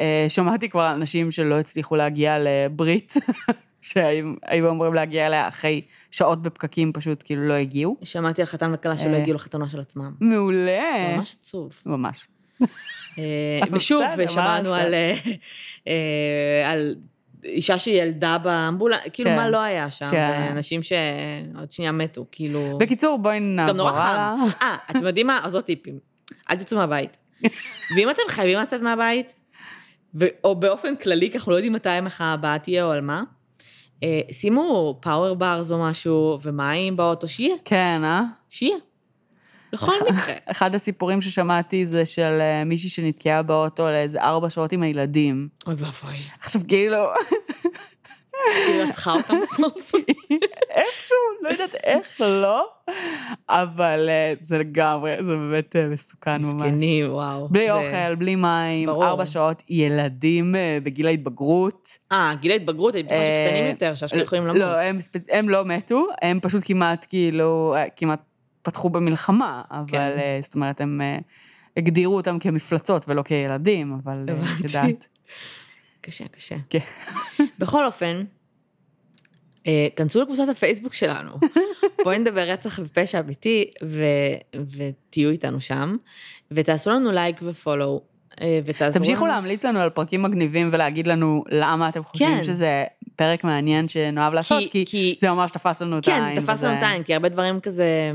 אה, שמעתי כבר על אנשים שלא הצליחו להגיע לברית, שהיו היו אמורים להגיע אליה אחרי שעות בפקקים, פשוט כאילו לא הגיעו. שמעתי על חתן וכלה שלא אה. הגיעו לחתונה של עצמם. מעולה. ממש עצוב. ממש. אה, ושוב, שמענו? על, אישה שילדה באמבולנס, כאילו כן. מה לא היה שם, כן. ואנשים שעוד שנייה מתו, כאילו... בקיצור, בואי גם נעבור נורא הלאה. חם. אה, אתם יודעים מה? אז עוד טיפים. אל תצאו מהבית. ואם אתם חייבים לצאת מהבית, או באופן כללי, כי אנחנו לא יודעים מתי המחאה הבאה תהיה או על מה, אה, שימו פאוור ברס או משהו, ומים באוטו, שיהיה, כן, אה? שיהיה. בכל מקרה. אחד הסיפורים ששמעתי זה של אה, מישהי שנתקעה באוטו לאיזה ארבע שעות עם הילדים. אוי ואבוי. עכשיו, כאילו, כאילו, את צריכה אותם בסוף. איכשהו, לא יודעת איך לא, אבל אה, זה לגמרי, זה באמת אה, מסוכן ממש. מסכנים, וואו. בלי אוכל, בלי מים. ארבע שעות, ילדים אה, בגיל ההתבגרות. אה, גיל ההתבגרות, אני בטוחה שקטנים יותר, שאשכרה יכולים למות. לא, הם, לא מתו, הם פשוט כמעט כאילו, כמעט פתחו במלחמה, אבל כן. זאת אומרת, הם הגדירו אותם כמפלצות ולא כילדים, אבל. את יודעת. קשה, קשה. כן. בכל אופן, אה, כנסו לקבוצת הפייסבוק שלנו. בואי נדבר רצח ופשע אמיתי, ו- ותהיו איתנו שם, ותעשו לנו לייק ופולו, אה, ותעזרו תמשיכו לנו. להמליץ לנו על פרקים מגניבים ולהגיד לנו למה אתם חושבים כן. שזה פרק מעניין שנאהב לעשות, כי, כי- זה ממש תפס לנו את כן, העין. זה תפס לנו את העין, כי הרבה דברים כזה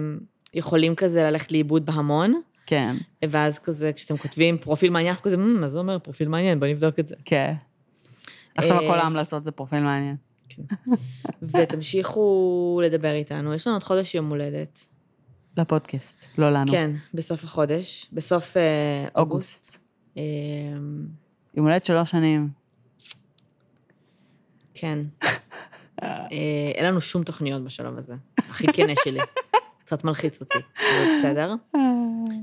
יכולים כזה ללכת לאיבוד בהמון, כן, ואז כזה, כשאתם כותבים פרופיל מעניין, אנחנו כזה, "מ, מה זה אומר פרופיל מעניין? בוא נבדוק את זה. כן. עכשיו אה, כל ההמלצות זה פרופיל מעניין. ותמשיכו לדבר איתנו. יש לנו עוד חודש יום הולדת. לפודקאסט, לא לנו. כן, בסוף החודש, בסוף אה, אוגוסט. אה, יום הולדת שלוש שנים. כן. אה, אין לנו שום תוכניות בשלב הזה. הכי כנה שלי. קצת מלחיץ אותי, אבל בסדר.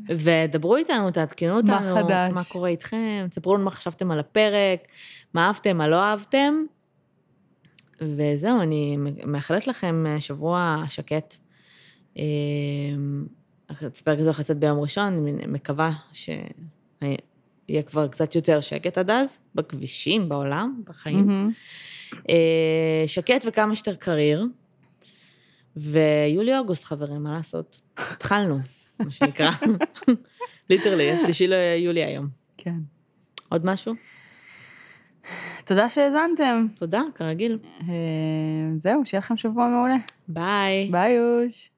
ודברו איתנו, תעדכנו מה אותנו. חדש? מה קורה איתכם, תספרו לנו מה חשבתם על הפרק, מה אהבתם, מה לא אהבתם. וזהו, אני מאחלת לכם שבוע שקט. הפרק הזה הולך לצאת ביום ראשון, אני מקווה שיהיה כבר קצת יותר שקט עד אז, בכבישים, בעולם, בחיים. אה, שקט וכמה שיותר קריר. ויולי-אוגוסט, חברים, מה לעשות? התחלנו, מה שנקרא. ליטרלי, השלישי ליולי היום. כן. עוד משהו? תודה שהאזנתם. תודה, כרגיל. אה, זהו, שיהיה לכם שבוע מעולה. ביי. ביי יוש.